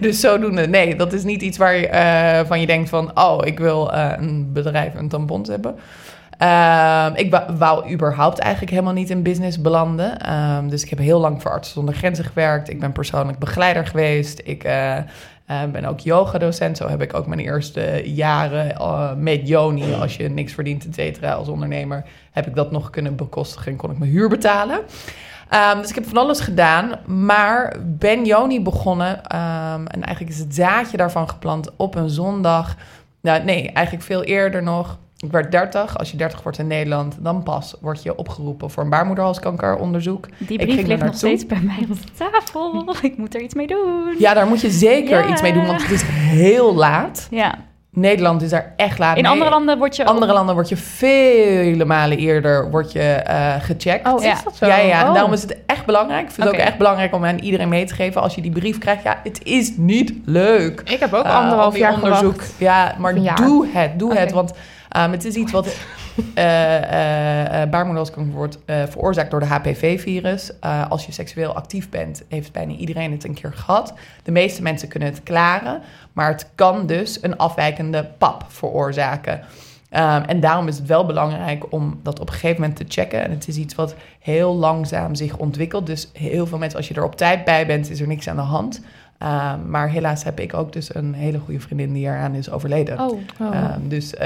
dus zodoende, nee, dat is niet iets waar je, uh, van je denkt van, oh, ik wil uh, een bedrijf een tampons hebben. Uh, ik wou, überhaupt eigenlijk helemaal niet in business belanden. Uh, dus ik heb heel lang voor Artsen zonder Grenzen gewerkt. Ik ben persoonlijk begeleider geweest. Ik uh, ben ook yoga-docent. Zo heb ik ook mijn eerste jaren uh, met Joni. Als je niks verdient, et cetera, als ondernemer... heb ik dat nog kunnen bekostigen en kon ik mijn huur betalen. Um, dus ik heb van alles gedaan, maar ben Joni begonnen. En eigenlijk is het zaadje daarvan geplant op een zondag. Nou, nee, eigenlijk veel eerder nog. Ik werd 30. Als je 30 wordt in Nederland, dan pas word je opgeroepen voor een baarmoederhalskankeronderzoek. Die brief ligt nog steeds bij mij op de tafel. Ik moet er iets mee doen. Ja, daar moet je zeker iets mee doen, want het is heel laat. Ja. Nederland is daar echt laat In mee. andere landen word je... andere landen word je vele malen eerder word je, uh, gecheckt. Oh, is Ja. dat zo? Ja, ja. En Oh. daarom is het echt belangrijk. Ik vind het ook echt belangrijk om aan iedereen mee te geven als je die brief krijgt. Ja, het is niet leuk. Ik heb ook Uh, anderhalf jaar onderzoek. gewacht. Ja, maar doe het. Doe het. Want um, het is iets wat eh uh, uh, baarmoederhalskanker wordt uh, veroorzaakt door de HPV-virus. Uh, als je seksueel actief bent, heeft bijna iedereen het een keer gehad. De meeste mensen kunnen het klaren, maar het kan dus een afwijkende pap veroorzaken. Um, en daarom is het wel belangrijk om dat op een gegeven moment te checken. En het is iets wat heel langzaam zich ontwikkelt. Dus heel veel mensen, als je er op tijd bij bent, is er niks aan de hand. Um, maar helaas heb ik ook dus een hele goede vriendin die eraan is overleden. Oh. Oh. Um, dus uh,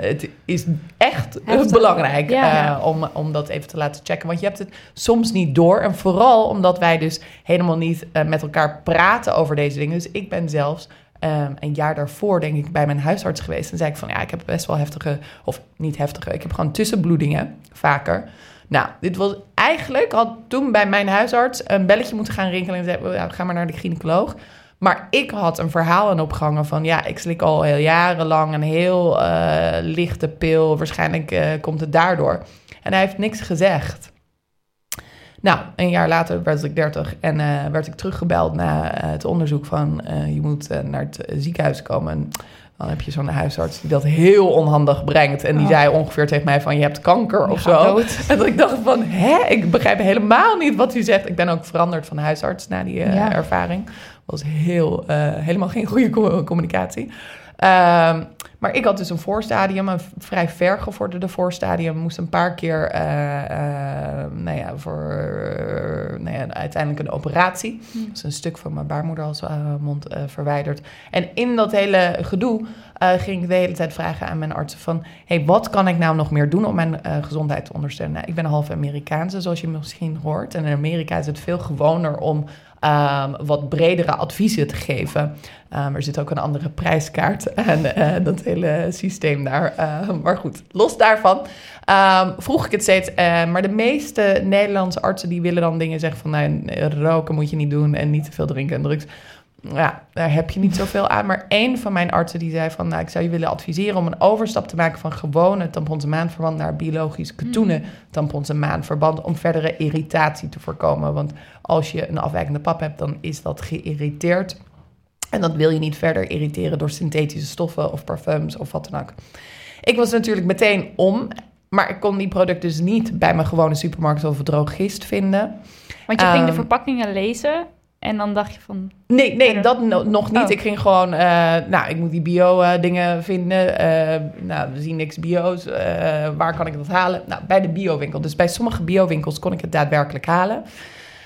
het is echt Heftig. belangrijk Ja. uh, om, om dat even te laten checken. Want je hebt het soms niet door. En vooral omdat wij dus helemaal niet uh, met elkaar praten over deze dingen. Dus ik ben zelfs um, een jaar daarvoor, denk ik, bij mijn huisarts geweest. En zei ik van, ja, ik heb best wel heftige, of niet heftige, ik heb gewoon tussenbloedingen, vaker. Nou, dit was eigenlijk, had toen bij mijn huisarts een belletje moeten gaan rinkelen en zei, ja, ga maar naar de gynaecoloog. Maar ik had een verhaal aan opgehangen van... ja, ik slik al heel jarenlang een heel uh, lichte pil. Waarschijnlijk uh, komt het daardoor. En hij heeft niks gezegd. Nou, een jaar later werd ik 30 en uh, werd ik teruggebeld na het onderzoek van... je moet naar het ziekenhuis komen. Dan heb je zo'n huisarts die dat heel onhandig brengt. En die Oh. zei ongeveer tegen mij van, je hebt kanker of zo. dood. En dat ik dacht van, hè? Ik begrijp helemaal niet wat u zegt. Ik ben ook veranderd van huisarts na die Ja. ervaring. was heel, eh, helemaal geen goede co- communicatie. Ehm, maar ik had dus een voorstadium, een vrij vergevorderde voorstadium. Moest een paar keer, eh, nou ja, voor nou ja, uiteindelijk een operatie. Dus een stuk van mijn baarmoeder als mond eh, verwijderd. En in dat hele gedoe ging ik de hele tijd vragen aan mijn artsen van... hey, wat kan ik nou nog meer doen om mijn eh, gezondheid te ondersteunen? Nou, ik ben half Amerikaanse, zoals je misschien hoort. En in Amerika is het veel gewoner om ehm, wat bredere adviezen te geven. Ehm, er zit ook een andere prijskaart aan eh, dat hele systeem daar. Eh, maar goed, los daarvan ehm, vroeg ik het steeds. eh, maar de meeste Nederlandse artsen die willen dan dingen zeggen van... Nou, roken moet je niet doen en niet te veel drinken en drugs. Ja, daar heb je niet zoveel aan. Maar één van mijn artsen die zei van... Nou, ik zou je willen adviseren om een overstap te maken... van gewone tampons en maandverband naar biologisch katoenen tampons en maandverband... om verdere irritatie te voorkomen. Want als je een afwijkende pap hebt, dan is dat geïrriteerd. En dat wil je niet verder irriteren door synthetische stoffen of parfums of wat dan ook. Ik was natuurlijk meteen om... Maar ik kon die producten dus niet bij mijn gewone supermarkt of drogist vinden. Want je ging de Ehm, verpakkingen lezen en dan dacht je van... Nee, nee, dat no- nog niet. Oh. Ik ging gewoon, eh, nou, ik moet die bio-dingen vinden. Eh, nou, we zien niks bio's. Eh, waar kan ik dat halen? Nou, bij de biowinkel. Dus bij sommige biowinkels kon ik het daadwerkelijk halen.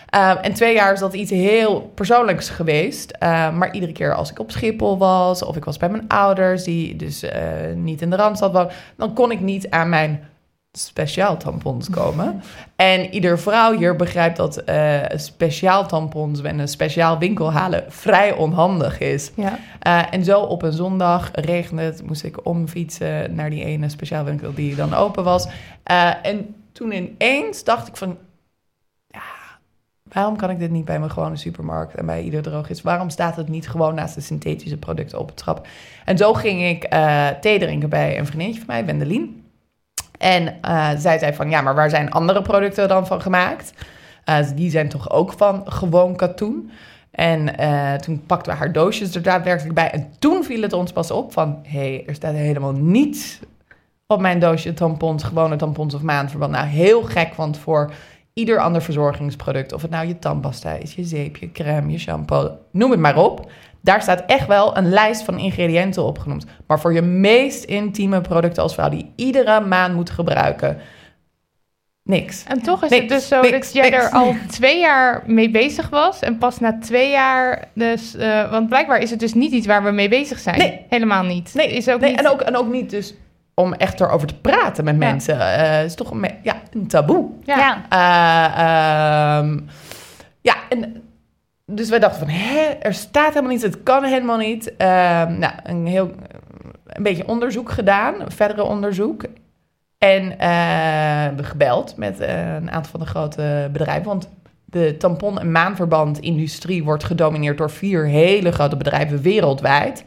Eh, en twee jaar is dat iets heel persoonlijks geweest. Eh, maar iedere keer als ik op Schiphol was... of ik was bij mijn ouders, die dus eh, niet in de Randstad woonden... dan kon ik niet aan mijn speciaal tampons komen. En ieder vrouw hier begrijpt dat eh, speciaal tampons en een speciaal winkel halen vrij onhandig is. Ja. Eh, en zo op een zondag regende het, moest ik omfietsen naar die ene speciaal winkel die dan open was. Eh, en toen ineens dacht ik van, ja, waarom kan ik dit niet bij mijn gewone supermarkt en bij ieder drogist? Waarom staat het niet gewoon naast de synthetische producten op het trap? En zo ging ik thee drinken bij een vriendinnetje van mij, Wendelin. En eh, zij zei van, ja, maar waar zijn andere producten dan van gemaakt? Eh, die zijn toch ook van gewoon katoen? En eh, toen pakten we haar doosjes er daadwerkelijk bij. En toen viel het ons pas op van... hé, hey, er staat helemaal niets op mijn doosje tampons... gewone tampons of maandverband. Nou, heel gek, want voor ieder ander verzorgingsproduct... of het nou je tandpasta is, je zeep, je crème, je shampoo... noem het maar op. Daar staat echt wel een lijst van ingrediënten opgenoemd. Maar voor je meest intieme producten als vrouw... die iedere maand moet gebruiken... niks. En toch is Niks, het dus zo niks, dat jij niks. er al twee jaar mee bezig was. En pas na twee jaar dus... eh, want blijkbaar is het dus niet iets waar we mee bezig zijn. Nee. Helemaal niet. Nee, is ook nee niet... en, ook, en ook niet dus om echt erover te praten met Ja. mensen. Eh, Het is toch een, ja, een taboe. Ja. Eh, ehm, ja, en dus wij dachten van, hè, er staat helemaal niets, het kan helemaal niet. Ehm, nou, een heel, een beetje onderzoek gedaan, verdere onderzoek. En we gebeld met eh, een aantal van de grote bedrijven, want de tampon- en maanverband-industrie wordt gedomineerd door vier hele grote bedrijven wereldwijd.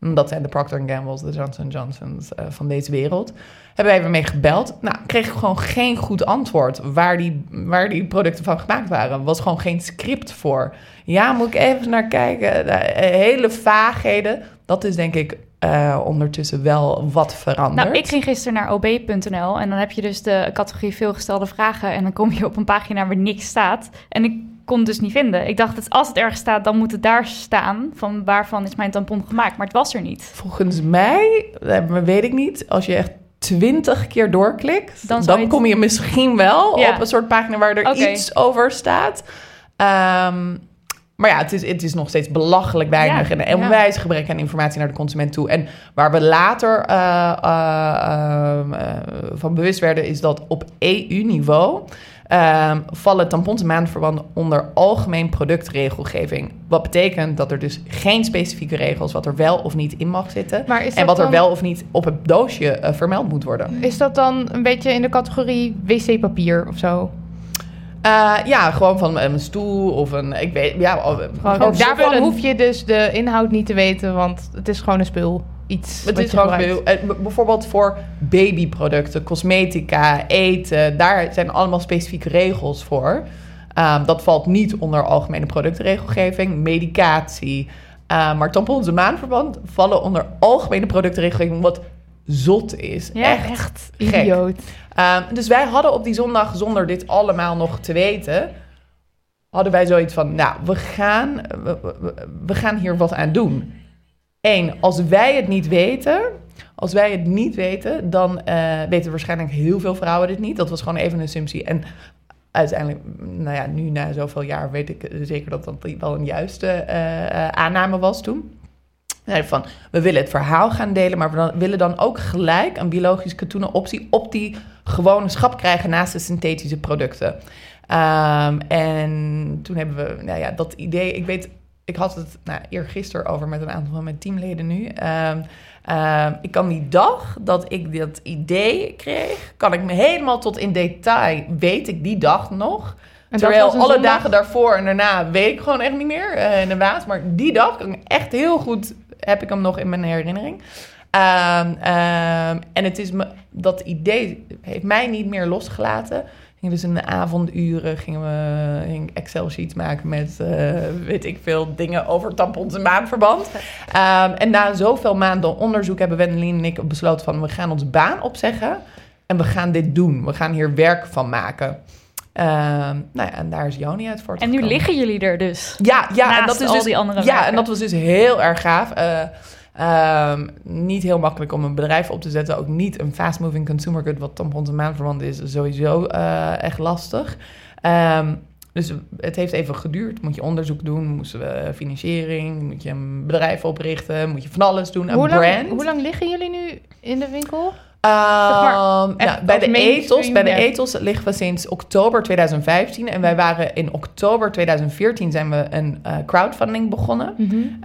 Dat zijn de Procter Gamble's, de Johnson Johnson's eh, van deze wereld. Hebben wij mee gebeld. Nou, kreeg ik gewoon geen goed antwoord waar die, waar die producten van gemaakt waren. Er was gewoon geen script voor. Ja, moet ik even naar kijken. Nou, eh, hele vaagheden. Dat is denk ik eh, ondertussen wel wat veranderd. Nou, ik ging gisteren naar ob.nl en dan heb je dus de categorie veelgestelde vragen en dan kom je op een pagina waar niks staat. En ik kon het dus niet vinden. Ik dacht, dat als het ergens staat, dan moet het daar staan van waarvan is mijn tampon gemaakt. Maar het was er niet. Volgens mij, eh, maar weet ik niet, als je echt twintig keer doorklikt, Dan kom je misschien wel Ja. op een soort pagina waar er iets over staat. Ehm, maar ja, het is, het is nog steeds belachelijk weinig Ja, en een ja. onwijs gebrek aan informatie naar de consument toe. En waar we later eh, eh, ehm, eh, van bewust werden, is dat op EU-niveau ehm, vallen tampons en maandverbanden onder algemeen productregelgeving. Wat betekent dat er dus geen specifieke regels wat er wel of niet in mag zitten. En wat er wel of niet op het doosje eh, vermeld moet worden. Is dat dan een beetje in de categorie wc-papier of zo? Eh, ja, gewoon van een stoel of een. Ik weet. Ja, of- Gewoon, gewoon daarvan hoef je dus de inhoud niet te weten, want het is gewoon een spul. Iets Het wat is gewoon veel. eh, bijvoorbeeld voor babyproducten, cosmetica, eten. Daar zijn allemaal specifieke regels voor. Ehm, dat valt niet onder algemene productregelgeving. Medicatie, Uh, maar tampons en maandverband vallen onder algemene productregeling, wat zot is. Ja, echt, Echt gek. idioot. Um, dus wij hadden op die zondag, zonder dit allemaal nog te weten, hadden wij zoiets van, nou, we gaan, we, we- we gaan hier wat aan doen. Eén, als wij het niet weten, als wij het niet weten, dan eh, weten waarschijnlijk heel veel vrouwen dit niet. Dat was gewoon even een assumptie. En uiteindelijk, nou ja, nu na zoveel jaar weet ik zeker dat dat wel een juiste eh, aanname was toen. Nee, van, we willen het verhaal gaan delen, maar we dan, willen dan ook gelijk een biologisch katoenen optie op die gewone schap krijgen naast de synthetische producten. Ehm, en toen hebben we, nou ja, dat idee, ik weet, ik had het nou, eergisteren over met een aantal van mijn teamleden nu. Ehm, ehm, ik kan die dag dat ik dat idee kreeg, kan ik me helemaal tot in detail, weet ik die dag nog. En Terwijl alle zondag? dagen daarvoor en daarna weet ik gewoon echt niet meer eh, in de waas. Maar die dag kan ik echt heel goed, heb ik hem nog in mijn herinnering. Ehm, en het is me, dat idee heeft mij niet meer losgelaten. Gingen dus in de avonduren gingen we ging Excel sheets maken met eh, weet ik veel dingen over tampons en maandverband. Ehm, en na zoveel maanden onderzoek hebben Wendelin en ik besloten van we gaan ons baan opzeggen en we gaan dit doen. We gaan hier werk van maken. Ehm, nou ja, en daar is Joni uit En voortgekomen. nu liggen jullie er dus. Ja, ja en dat is al dus, die andere Ja, werken. en dat was dus heel erg gaaf. Eh, ehm, niet heel makkelijk om een bedrijf op te zetten. Ook niet een fast-moving consumer good, wat tampons en maandverband is, sowieso eh, echt lastig. Ehm, dus het heeft even geduurd. Moet je onderzoek doen, moesten we financiering, moet je een bedrijf oprichten, moet je van alles doen, een Hoe brand. lang, hoe lang liggen jullie nu in de winkel? Ehm, bij, de ethos, bij de ethos liggen we sinds oktober 2015. En wij waren in oktober 2014 zijn we een eh, crowdfunding begonnen.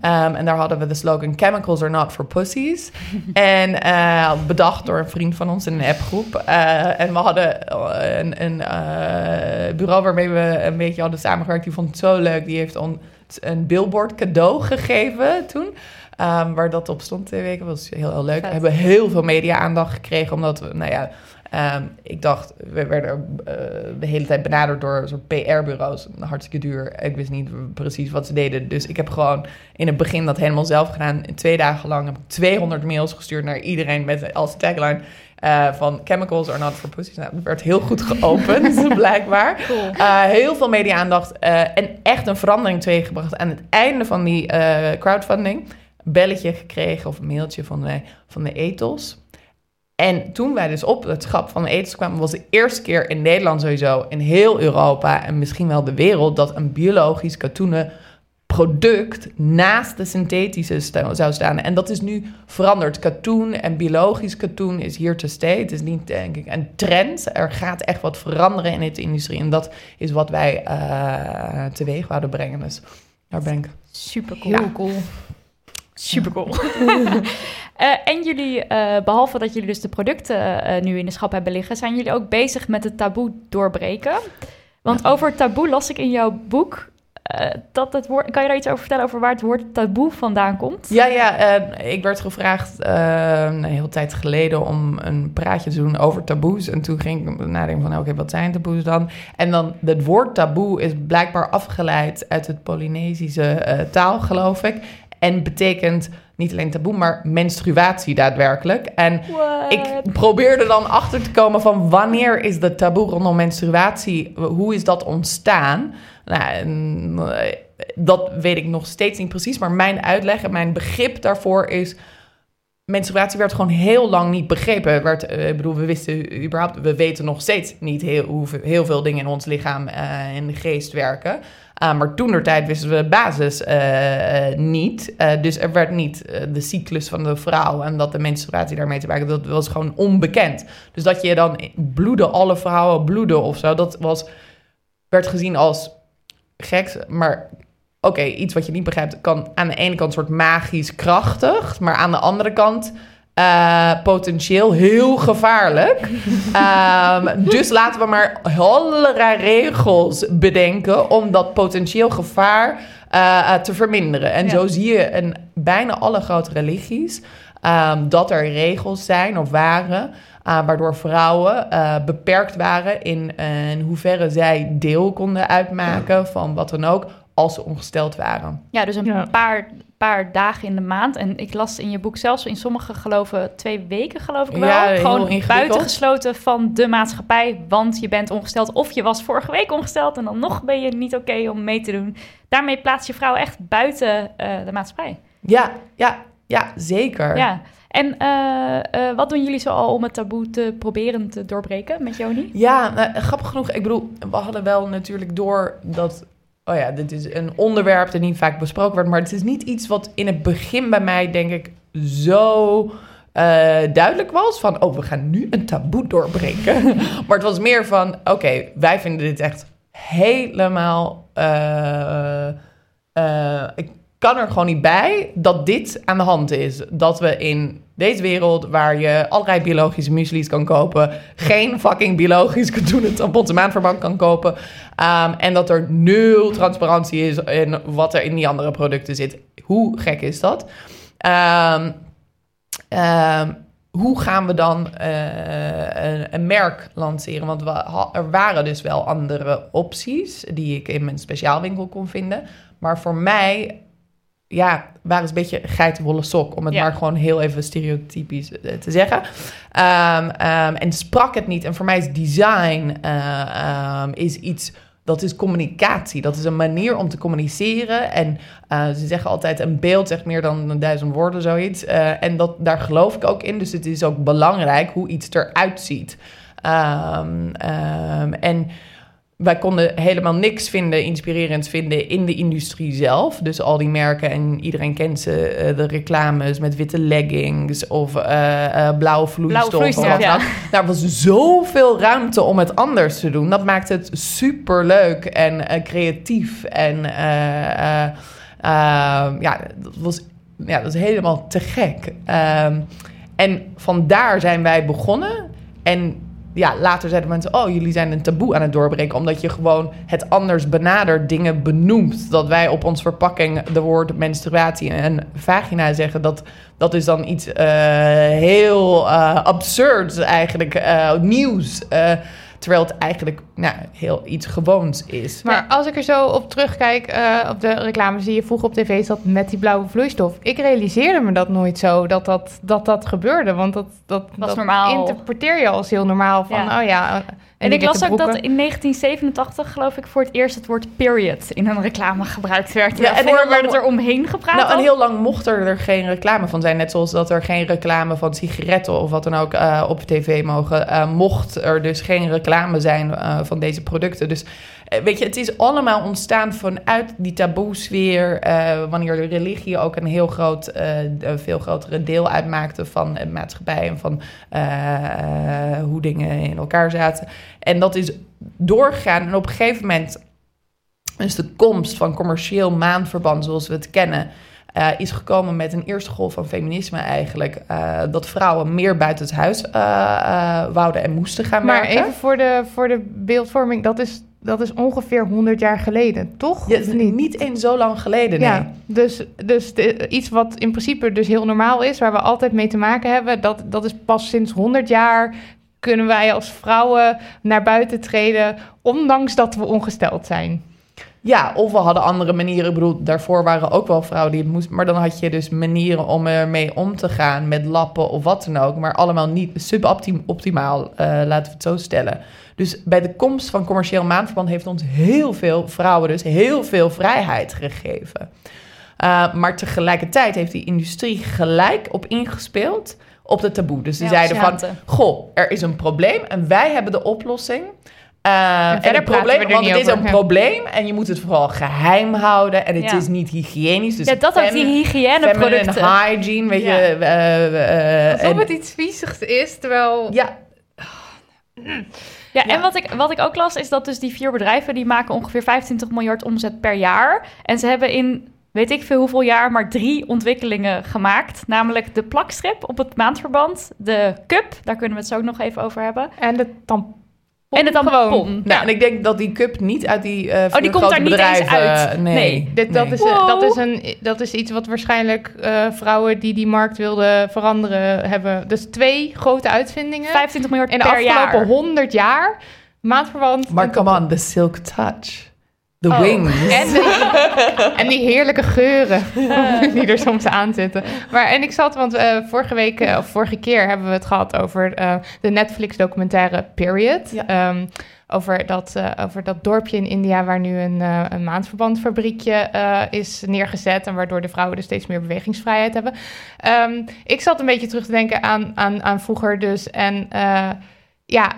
Ehm, en daar hadden we de slogan Chemicals are not for pussies. en eh, bedacht door een vriend van ons in een appgroep. Eh, en we hadden een, een bureau waarmee we een beetje hadden samengewerkt. Die vond het zo leuk. Die heeft ons een billboard cadeau gegeven toen. Ehm, waar dat op stond twee weken. was heel, heel leuk. We hebben heel veel media-aandacht gekregen. Omdat we, nou ja... ehm, ik dacht, we werden eh, de hele tijd benaderd door soort PR-bureaus. Hartstikke duur. Ik wist niet precies wat ze deden. Dus ik heb gewoon in het begin dat helemaal zelf gedaan. In twee dagen lang heb ik 200 mails gestuurd naar iedereen met als tagline eh, van chemicals are not for pussies. Nou, dat werd heel goed geopend, blijkbaar. Eh, heel veel media-aandacht en echt een verandering teweeggebracht. Aan het einde van die crowdfunding belletje gekregen of een mailtje van de, van de ethos. En toen wij dus op het schap van de ethos kwamen, was de eerste keer in Nederland sowieso, in heel Europa en misschien wel de wereld, dat een biologisch katoenen product naast de synthetische zou staan. En dat is nu veranderd. Katoen en biologisch katoen is hier te stay. Het is niet, denk ik, een trend. Er gaat echt wat veranderen in de industrie. En dat is wat wij eh teweeg wouden brengen. Dus daar ben ik. Super cool. Heel cool. Super cool. en jullie, eh, behalve dat jullie dus de producten eh, nu in de schap hebben liggen, zijn jullie ook bezig met het taboe doorbreken. Want over taboe las ik in jouw boek. eh, dat het woord, kan je daar iets over vertellen over waar het woord taboe vandaan komt? Ja, ja, eh, ik werd gevraagd eh, een hele tijd geleden om een praatje te doen over taboes. En toen ging ik nadenken van, oké, wat zijn taboes dan? En dan, het woord taboe is blijkbaar afgeleid uit het Polynesische eh, taal, geloof ik. En betekent niet alleen taboe, maar menstruatie daadwerkelijk. En ik probeerde dan achter te komen van wanneer is de taboe rondom menstruatie, hoe is dat ontstaan? Nou, en, eh, dat weet ik nog steeds niet precies, maar mijn uitleg en mijn begrip daarvoor is menstruatie werd gewoon heel lang niet begrepen. Werd, eh, ik bedoel, we wisten überhaupt, we weten nog steeds niet heel, hoeveel, heel veel dingen in ons lichaam en in de geest werken. Uh, maar toen der tijd wisten we de basis uh, uh, niet. dus er werd niet de cyclus van de vrouw en dat de menstruatie daarmee te maken, dat was gewoon onbekend. Dus dat je dan bloeden, alle vrouwen bloeden of zo, dat was, werd gezien als gek. Maar oké, iets wat je niet begrijpt, kan aan de ene kant soort magisch krachtig, maar aan de andere kant uh, potentieel heel gevaarlijk. um, dus laten we maar allerlei regels bedenken om dat potentieel gevaar uh, te verminderen. En ja. zo zie je in bijna alle grote religies um, dat er regels zijn of waren. Uh, waardoor vrouwen uh, beperkt waren in, uh, in hoeverre zij deel konden uitmaken van wat dan ook als ze ongesteld waren. Ja, dus een ja. paar paar dagen in de maand. En ik las in je boek zelfs in sommige geloven twee weken, geloof ik wel. Ja, Gewoon buitengesloten van de maatschappij. Want je bent ongesteld of je was vorige week ongesteld. En dan nog ben je niet oké om mee te doen. Daarmee plaats je vrouw echt buiten eh, de maatschappij. Ja, ja, ja, zeker. Ja. En eh, eh, wat doen jullie zo al om het taboe te proberen te doorbreken met Joni? Ja, nou, grappig genoeg. Ik bedoel, we hadden wel natuurlijk door dat... Oh ja, dit is een onderwerp dat niet vaak besproken wordt. Maar het is niet iets wat in het begin bij mij, denk ik, zo eh, duidelijk was. Van, oh, we gaan nu een taboe doorbreken. maar het was meer van, oké, wij vinden dit echt helemaal... eh, ik kan er gewoon niet bij dat dit aan de hand is. Dat we in deze wereld, waar je allerlei biologische muesli's kan kopen, geen fucking biologisch katoenen tampons en maandverband kan kopen. Ehm, en dat er nul transparantie is in wat er in die andere producten zit. Hoe gek is dat? Ehm, ehm, hoe gaan we dan eh, een, een merk lanceren? Want we, er waren dus wel andere opties die ik in mijn speciaalwinkel kon vinden. Maar voor mij, ja, waren een beetje geitenwolle sok. Om het Ja. maar gewoon heel even stereotypisch eh, te zeggen. Ehm, ehm, en sprak het niet. En voor mij is design eh, ehm, is iets... Dat is communicatie. Dat is een manier om te communiceren. En eh, ze zeggen altijd: een beeld zegt meer dan een duizend woorden, zoiets. Eh, en dat, daar geloof ik ook in. Dus het is ook belangrijk hoe iets eruit ziet. En wij konden helemaal niks vinden, inspirerends vinden in de industrie zelf. Dus al die merken en iedereen kent ze, eh, de reclames met witte leggings of eh, blauwe vloeistof. Blauwe ja. Daar was zoveel ruimte om het anders te doen. Dat maakt het super leuk en creatief. En eh, eh, eh, ja, dat was, ja, dat is helemaal te gek. Ehm, en vandaar zijn wij begonnen. En ja, later zeiden mensen: Oh, jullie zijn een taboe aan het doorbreken. Omdat je gewoon het anders benadert, dingen benoemt. Dat wij op ons verpakking de woord menstruatie en vagina zeggen. Dat, dat is dan iets eh, heel eh absurds, eigenlijk eh, nieuws. Terwijl het eigenlijk nou, heel iets gewoons is. Maar als ik er zo op terugkijk, eh, op de reclames die je vroeger op tv zat met die blauwe vloeistof. Ik realiseerde me dat nooit zo, dat dat, dat, dat gebeurde. Want dat, dat, dat normaal. interpreteer je als heel normaal. Van, Ja. oh ja. En ik las ook dat in 1987, geloof ik, voor het eerst het woord period in een reclame gebruikt werd. Ja, en Daarvoor heel werd het er omheen gepraat. Nou, en heel lang mocht er, er geen reclame van zijn. Net zoals dat er geen reclame van sigaretten of wat dan ook eh, op tv mogen. eh, mocht er dus geen reclame zijn eh, van deze producten. Dus weet je, het is allemaal ontstaan vanuit die taboe-sfeer. eh, wanneer de religie ook een heel groot, eh, een veel grotere deel uitmaakte van de maatschappij. En van eh, eh, hoe dingen in elkaar zaten. En dat is doorgegaan. En op een gegeven moment dus de komst van commercieel maandverband zoals we het kennen, eh, is gekomen met een eerste golf van feminisme eigenlijk. eh, dat vrouwen meer buiten het huis eh, eh, wouden en moesten gaan Maar werken. even voor de, voor de beeldvorming, dat is, dat is ongeveer 100 jaar geleden, toch? Ja, Of niet? niet eens zo lang geleden, nee. Ja, dus, dus de- iets wat in principe dus heel normaal is, waar we altijd mee te maken hebben, dat, dat is pas sinds 100 jaar kunnen wij als vrouwen naar buiten treden, ondanks dat we ongesteld zijn. Ja, of we hadden andere manieren. Ik bedoel, daarvoor waren ook wel vrouwen die het moesten. Maar dan had je dus manieren om ermee om te gaan. Met lappen of wat dan ook. Maar allemaal niet suboptimaal, eh laten we het zo stellen. Dus bij de komst van commercieel maandverband heeft ons heel veel vrouwen dus heel veel vrijheid gegeven. Uh, maar tegelijkertijd heeft die industrie gelijk op ingespeeld op de taboe. Dus ze Ja, zeiden van, goh, er is een probleem en wij hebben de oplossing. Uh, en, het probleem, er want het is een probleem en je moet het vooral geheim houden en het Ja. is niet hygiënisch. Dus ja, dat ook, die fem- hygiëneproducten. Feminine hygiene, weet Ja. je. eh, eh, Alsof en- het iets viezigs is, terwijl... ja, Ja, Ja. en wat ik, wat ik ook las is dat dus die vier bedrijven... die maken ongeveer 25 miljard omzet per jaar. En ze hebben in weet ik veel hoeveel jaar maar drie ontwikkelingen gemaakt. Namelijk de plakstrip op het maandverband. De cup, daar kunnen we het zo ook nog even over hebben. En de tampon. En de gewoon. tampon. nou, en ik denk dat die cup niet uit die eh Oh, die komt daar niet eens uit. Nee, Nee. Dit, dat, nee. is, Wow. dat, is een, dat is iets wat waarschijnlijk eh, vrouwen die die markt wilden veranderen hebben. Dus twee grote uitvindingen. 25 miljard in de per afgelopen jaar. 100 jaar. Maandverband. Maar en come on, the silk touch. The Oh. wings. En, de- en die heerlijke geuren die er soms aan zitten. Maar, en ik zat, want eh, vorige week, eh, of vorige keer hebben we het gehad over eh, de Netflix-documentaire Period. Ja. Ehm, over, dat, eh, over dat dorpje in India waar nu een, eh een maandverbandfabriekje eh, is neergezet. En waardoor de vrouwen dus steeds meer bewegingsvrijheid hebben. Ehm, ik zat een beetje terug te denken aan, aan, aan vroeger dus. En eh, ja,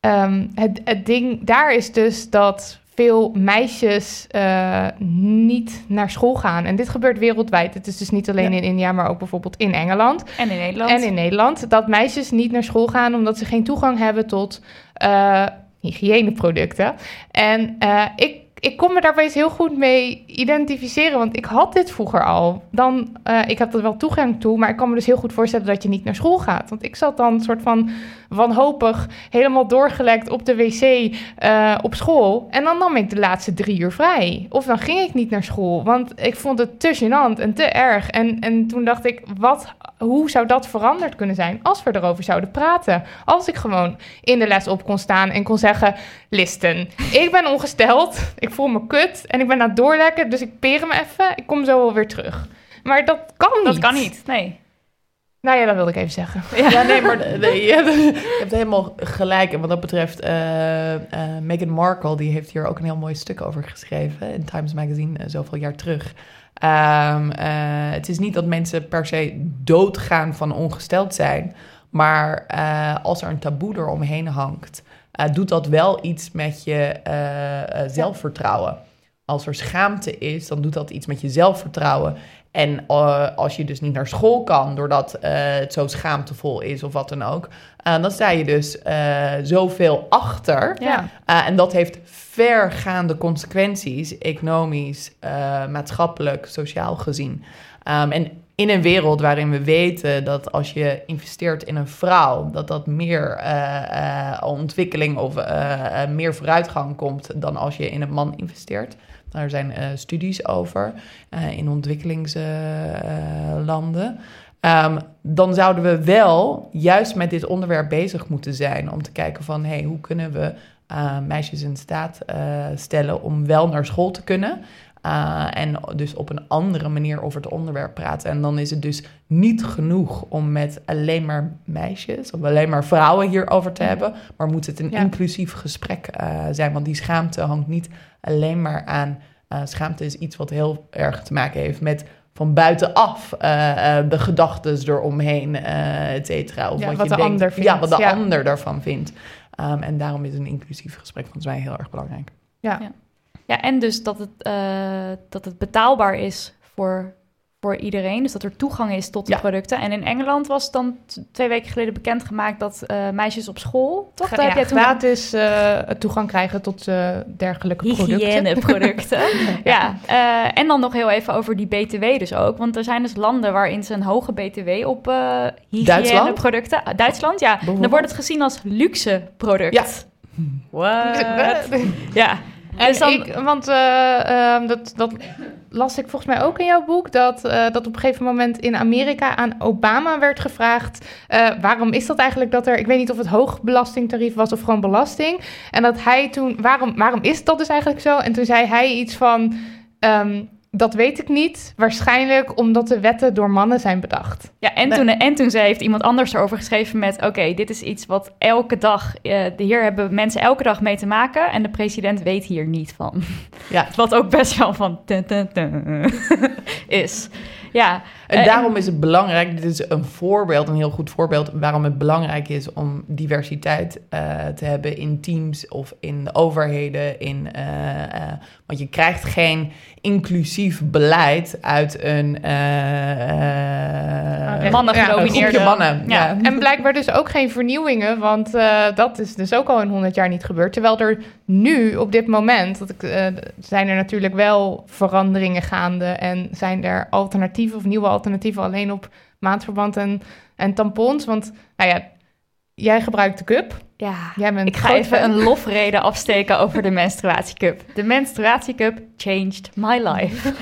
Ehm, het, het ding daar is dus dat veel meisjes eh, niet naar school gaan. En dit gebeurt wereldwijd. Het is dus niet alleen Ja. in India, maar ook bijvoorbeeld in Engeland. En in Nederland. En in Nederland. Dat meisjes niet naar school gaan omdat ze geen toegang hebben tot eh, hygiëneproducten. En eh, ik, ik kon me daar opeens heel goed mee identificeren. Want ik had dit vroeger al. Dan, ik had er wel toegang toe, maar ik kan me dus heel goed voorstellen dat je niet naar school gaat. Want ik zat dan soort van wanhopig helemaal doorgelekt op de wc eh, op school. En dan nam ik de laatste drie uur vrij. Of dan ging ik niet naar school, want ik vond het te gênant en te erg. En, en toen dacht ik, wat, hoe zou dat veranderd kunnen zijn als we erover zouden praten? Als ik gewoon in de les op kon staan en kon zeggen... Listen, ik ben ongesteld, ik voel me kut en ik ben aan het doorlekken... dus ik peren me even, ik kom zo wel weer terug. Maar dat kan niet. Dat kan niet, nee. Nou ja, dat wilde ik even zeggen. Ja, nee, maar je, hebt, je hebt helemaal gelijk. En wat dat betreft, eh, Meghan Markle, die heeft hier ook een heel mooi stuk over geschreven in Times Magazine eh, zoveel jaar terug. Ehm, eh, het is niet dat mensen per se doodgaan van ongesteld zijn, maar als er een taboe eromheen hangt, doet dat wel iets met je zelfvertrouwen. Als er schaamte is, dan doet dat iets met je zelfvertrouwen. En eh, als je dus niet naar school kan, doordat eh, het zo schaamtevol is of wat dan ook, eh, dan sta je dus zoveel achter. Ja. En dat heeft vergaande consequenties, economisch, maatschappelijk, sociaal gezien. Ehm, en in een wereld waarin we weten dat als je investeert in een vrouw, dat dat meer ontwikkeling of meer vooruitgang komt dan als je in een man investeert. Daar zijn eh, studies over eh, in ontwikkelingslanden. Ehm, dan zouden we wel juist met dit onderwerp bezig moeten zijn om te kijken van hey, hoe kunnen we eh, meisjes in staat stellen om wel naar school te kunnen. Uh, en dus op een andere manier over het onderwerp praten. En dan is het dus niet genoeg om met alleen maar meisjes of alleen maar vrouwen hierover te hebben. Maar moet het een Ja. inclusief gesprek uh, zijn. Want die schaamte hangt niet alleen maar aan. Uh, schaamte is iets wat heel erg te maken heeft met van buitenaf uh, uh, de gedachten eromheen, uh, et cetera. Of Ja, wat, wat je de denkt, ander vindt, Ja, wat de ja. ander daarvan vindt. Um, en daarom is een inclusief gesprek volgens mij heel erg belangrijk. Ja. Ja. Ja, en dus dat het, uh, dat het betaalbaar is voor, voor iedereen. Dus dat er toegang is tot de Ja. producten. En in Engeland was dan twee weken geleden bekendgemaakt dat uh, meisjes op school, toch? Daar Ja, gratis eh, toegang krijgen tot eh, dergelijke producten. ja, en dan nog heel even over die BTW dus ook. Want er zijn dus landen waarin ze een hoge BTW op uh, hygiëneproducten... Duitsland? Duitsland, ja. Dan wordt het gezien als luxe product. Ja. What? ja. En Dus dan- ik, want eh, ehm, dat, dat las ik volgens mij ook in jouw boek, dat, eh, dat op een gegeven moment in Amerika aan Obama werd gevraagd, eh, waarom is dat eigenlijk dat er, ik weet niet of het hoog belastingtarief was of gewoon belasting, en dat hij toen, waarom, waarom is dat dus eigenlijk zo? En toen zei hij iets van, ehm, dat weet ik niet, waarschijnlijk omdat de wetten door mannen zijn bedacht. Ja, en toen, en toen zei, heeft iemand anders erover geschreven met... oké, dit is iets wat elke dag... eh, hier hebben mensen elke dag mee te maken... en de president weet hier niet van. Ja. Wat ook best wel van... tun, tun, tun is. Ja. En Eh, daarom is het belangrijk, dit is een voorbeeld, een heel goed voorbeeld, waarom het belangrijk is om diversiteit eh, te hebben in teams of in de overheden. In, eh, want je krijgt geen inclusief beleid uit een Mannen Ja, mannen. Ja. Ja. En blijkbaar dus ook geen vernieuwingen, want dat is dus ook al in 100 jaar niet gebeurd. Terwijl er nu, op dit moment, dat ik, zijn er natuurlijk wel veranderingen gaande en zijn er alternatieven of nieuwe alternatieven alleen op maandverband en, en tampons. Want, nou ja, jij gebruikt de cup. Ja. Jij bent Ik ga even fan. een lofrede afsteken over de menstruatiecup. De menstruatiecup changed my life.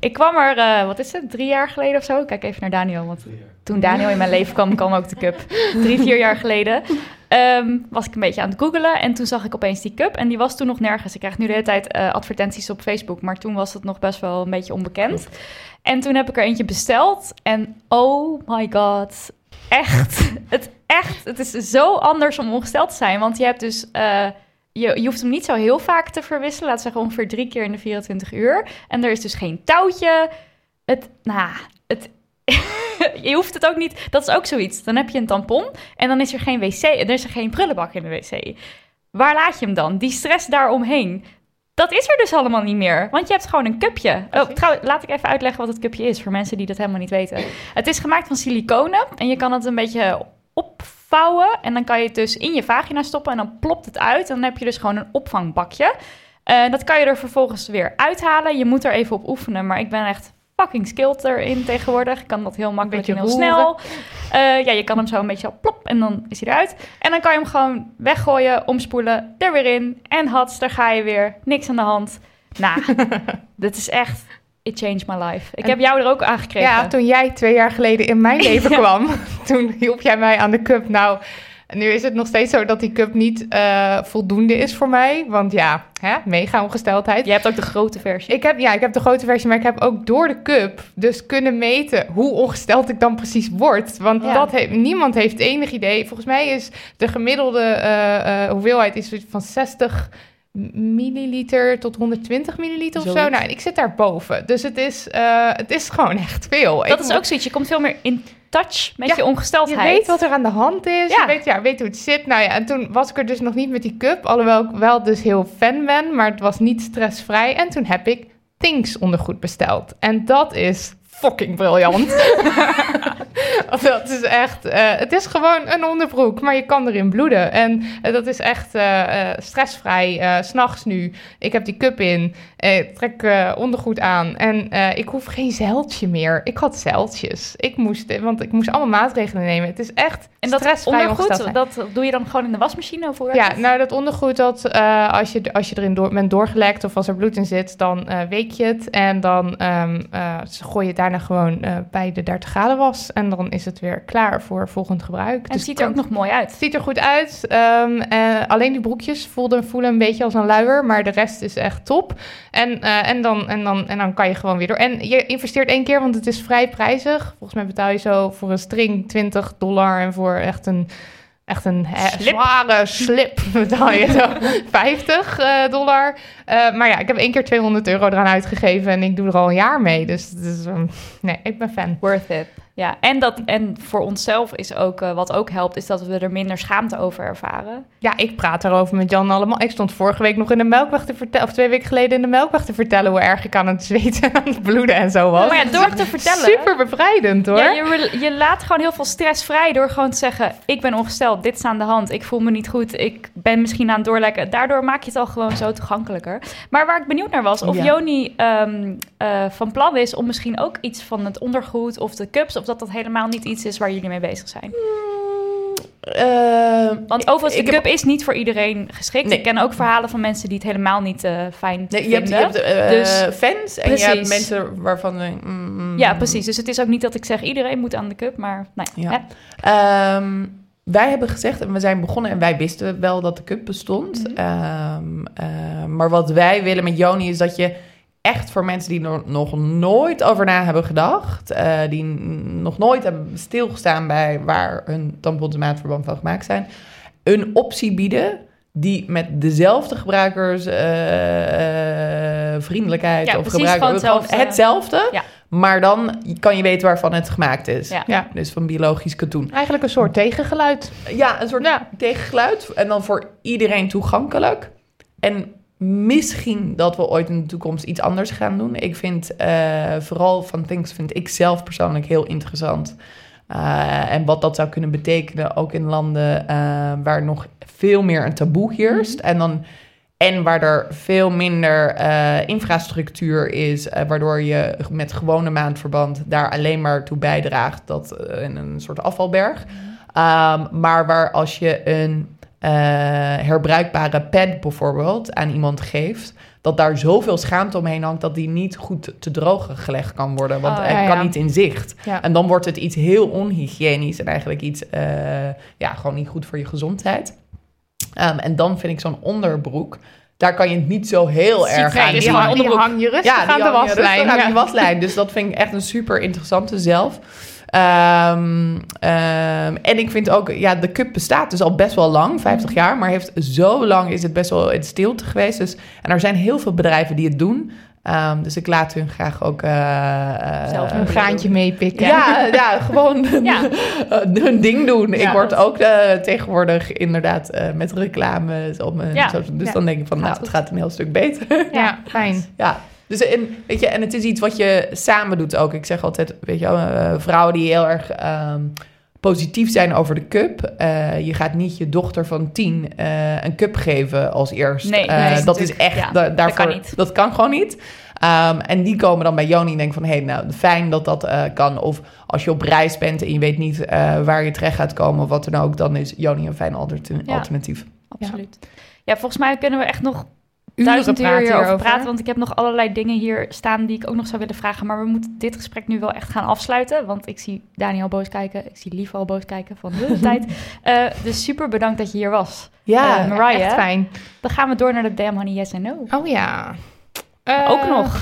Ik kwam er, eh, wat is het, drie jaar geleden of zo? Kijk even naar Daniel, want toen Daniel in mijn leven kwam, kwam ook de cup. Drie, vier jaar geleden. Ehm, was ik een beetje aan het googelen. En toen zag ik opeens die cup. En die was toen nog nergens. Ik krijg nu de hele tijd eh, advertenties op Facebook. Maar toen was het nog best wel een beetje onbekend. En toen heb ik er eentje besteld. En oh my god. Echt. het, echt. Het is zo anders om ongesteld te zijn. Want je hebt dus... eh, je, je hoeft hem niet zo heel vaak te verwisselen. We zeggen ongeveer drie keer in de 24 uur. En er is dus geen touwtje. Het, nou, het, je hoeft het ook niet. Dat is ook zoiets. Dan heb je een tampon en dan is er geen wc. Er is er geen prullenbak in de wc. Waar laat je hem dan? Die stress daaromheen. Dat is er dus allemaal niet meer. Want je hebt gewoon een cupje. Oh, trouwens, laat ik even uitleggen wat het cupje is voor mensen die dat helemaal niet weten. Het is gemaakt van siliconen en je kan het een beetje opvouwen. En dan kan je het dus in je vagina stoppen en dan plopt het uit. En dan heb je dus gewoon een opvangbakje. Eh, dat kan je er vervolgens weer uithalen. Je moet er even op oefenen, maar ik ben echt fucking skilled erin tegenwoordig. Ik kan dat heel makkelijk en heel roeren. snel. Eh, ja, je kan hem zo een beetje plop en dan is hij eruit. En dan kan je hem gewoon weggooien, omspoelen, er weer in. En hats, daar ga je weer. Niks aan de hand. Nou, dit is echt... It changed my life. Ik En- heb jou er ook aan gekregen. Ja, toen jij twee jaar geleden in mijn leven kwam, toen hielp jij mij aan de cup. Nou, nu is het nog steeds zo dat die cup niet eh, voldoende is voor mij. Want ja, hè, mega ongesteldheid. Je hebt ook de grote versie. Ik heb, ja, ik heb de grote versie, maar ik heb ook door de cup dus kunnen meten hoe ongesteld ik dan precies word. Want Ja. dat heeft, niemand heeft enig idee. Volgens mij is de gemiddelde eh, eh, hoeveelheid is van 60 milliliter tot 120 milliliter of zo. Nou, ik zit daar boven. Dus het is, het is gewoon echt veel. Dat Ik is ook zoiets. Je komt veel meer in touch met Ja, je ongesteldheid. je weet wat er aan de hand is. Ja. Je weet, ja, weet hoe het zit. Nou ja, en toen was ik er dus nog niet met die cup. Alhoewel ik wel dus heel fan ben. Maar het was niet stressvrij. En toen heb ik Things ondergoed besteld. En dat is fucking briljant. dat is echt... eh, het is gewoon een onderbroek. Maar je kan erin bloeden. En eh, dat is echt eh, stressvrij. S S'nachts nu. Ik heb die cup in. trek ondergoed aan. En ik hoef geen zeiltje meer. Ik had zeiltjes. Ik moest... Want ik moest allemaal maatregelen nemen. Het is echt En dat stressvrij ondergoed, dat doe je dan gewoon in de wasmachine of hoe Ja, nou dat ondergoed, dat, als, je, als je erin door, bent doorgelekt of als er bloed in zit, dan week je het. En dan ehm, eh, gooi je het daarna gewoon bij de 30 graden was. En dan is het weer klaar voor volgend gebruik. En het Dus ziet er ook nog mooi uit. Het ziet er goed uit. Ehm, eh, alleen die broekjes voelden, voelen een beetje als een luier, maar de rest is echt top. En, eh, en, dan, en, dan, en dan kan je gewoon weer door. En je investeert één keer, want het is vrij prijzig. Volgens mij betaal je zo voor een string 20 dollar en voor echt een, echt een Slip. zware slip betaal je zo 50 eh, dollar. Maar ja, ik heb één keer 200 euro eraan uitgegeven en ik doe er al een jaar mee. Dus ehm, nee, ik ben fan. Worth it. Ja, en, dat, en voor onszelf is ook, eh, wat ook helpt, is dat we er minder schaamte over ervaren. Ja, ik praat daarover met Jan allemaal. Ik stond vorige week nog in de melkweg te vertellen, of twee weken geleden in de melkweg te vertellen hoe erg ik aan het zweten en aan het bloeden en zo was. maar ja, door te vertellen. Super bevrijdend hoor. Ja, je, je laat gewoon heel veel stress vrij door gewoon te zeggen: Ik ben ongesteld, dit is aan de hand, ik voel me niet goed, ik ben misschien aan het doorlekken. Daardoor maak je het al gewoon zo toegankelijker. Maar waar ik benieuwd naar was, of Ja. Joni ehm, eh, van plan is om misschien ook iets van het ondergoed of de cups, of dat dat helemaal niet iets is waar jullie mee bezig zijn. Eh, Want overigens, de heb- cup is niet voor iedereen geschikt. Nee. Ik ken ook verhalen van mensen die het helemaal niet eh, fijn Nee, je hebt, je vinden. hebt eh, Dus- fans en je hebt Precies. mensen waarvan... mm, mm, Ja, precies. Dus het is ook niet dat ik zeg iedereen moet aan de cup, maar nou ja. Ehm, wij hebben gezegd, en we zijn begonnen en wij wisten wel dat de cup bestond. Mhm. Ehm, eh, maar wat wij willen met Joni is dat je echt voor mensen die er nog nooit over na hebben gedacht, eh, die nog nooit hebben stilgestaan bij waar hun tampons en maatverband van gemaakt zijn, een optie bieden die met dezelfde gebruikers eh, eh, vriendelijkheid Ja, of precies, gebruiker gewoon hetzelfde. hetzelfde, Ja. maar dan kan je weten waarvan het gemaakt is. Ja. Ja. Dus van biologisch katoen. Eigenlijk een soort tegengeluid. Ja, een soort Ja. tegengeluid. En dan voor iedereen toegankelijk. En misschien dat we ooit in de toekomst iets anders gaan doen. Ik vind eh, vooral van Things vind ik zelf persoonlijk heel interessant. Eh, en wat dat zou kunnen betekenen, ook in landen eh, waar nog veel meer een taboe heerst. En dan en waar er veel minder infrastructuur is, waardoor je met gewone maandverband daar alleen maar toe bijdraagt dat in een soort afvalberg. Um, maar waar als je een eh, herbruikbare pad bijvoorbeeld aan iemand geeft, dat daar zoveel schaamte omheen hangt dat die niet goed te drogen gelegd kan worden. Want Oh, hij ja, kan ja. niet in zicht. Ja. En dan wordt het iets heel onhygiënisch en eigenlijk iets, eh, ja, gewoon niet goed voor je gezondheid. Ehm, en dan vind ik zo'n onderbroek, daar kan je het niet zo heel erg aan die, zien. hang, die hang je rustig aan de waslijn. rustig aan Ja. die waslijn. Dus dat vind ik echt een super interessante zelf. Ehm, ehm, en ik vind ook, ja, de cup bestaat dus al best wel lang, 50 jaar, maar heeft zo lang is het best wel in stilte geweest. Dus, en er zijn heel veel bedrijven die het doen. Ehm, dus ik laat hun graag ook eh, eh, Zelf een graantje meepikken. ja, ja, gewoon Ja. hun ding doen. ik word dat- ook eh, tegenwoordig inderdaad eh, met reclame op mijn Ja, Dus dan denk ik van, nou, het gaat een heel stuk beter. Ja, fijn. Ja, dus en, weet je, en het is iets wat je samen doet ook. Ik zeg altijd, weet je, eh, vrouwen die heel erg ehm, positief zijn over de cup. eh, je gaat niet je dochter van tien eh, een cup geven als eerst. Nee, Eh, dat is echt, ja, da- dat kan niet. Dat kan gewoon niet. Ehm, en die komen dan bij Joni en denken van... hé, hey, nou, fijn dat dat eh, kan. Of als je op reis bent en je weet niet eh, waar je terecht gaat komen... of wat dan ook, dan is Joni een fijn Ja. alternatief. Absoluut. Ja. volgens mij kunnen we echt nog Uren praten hierover praten. Want ik heb nog allerlei dingen hier staan die ik ook nog zou willen vragen. Maar we moeten dit gesprek nu wel echt gaan afsluiten. Want ik zie Daniel boos kijken. Ik zie Lief al boos kijken van de hele tijd. Eh, dus super bedankt dat je hier was. Ja, Eh, Mariah. Echt fijn. Dan gaan we door naar de Damn Honey Yes and No. Oh ja. Eh, ook nog.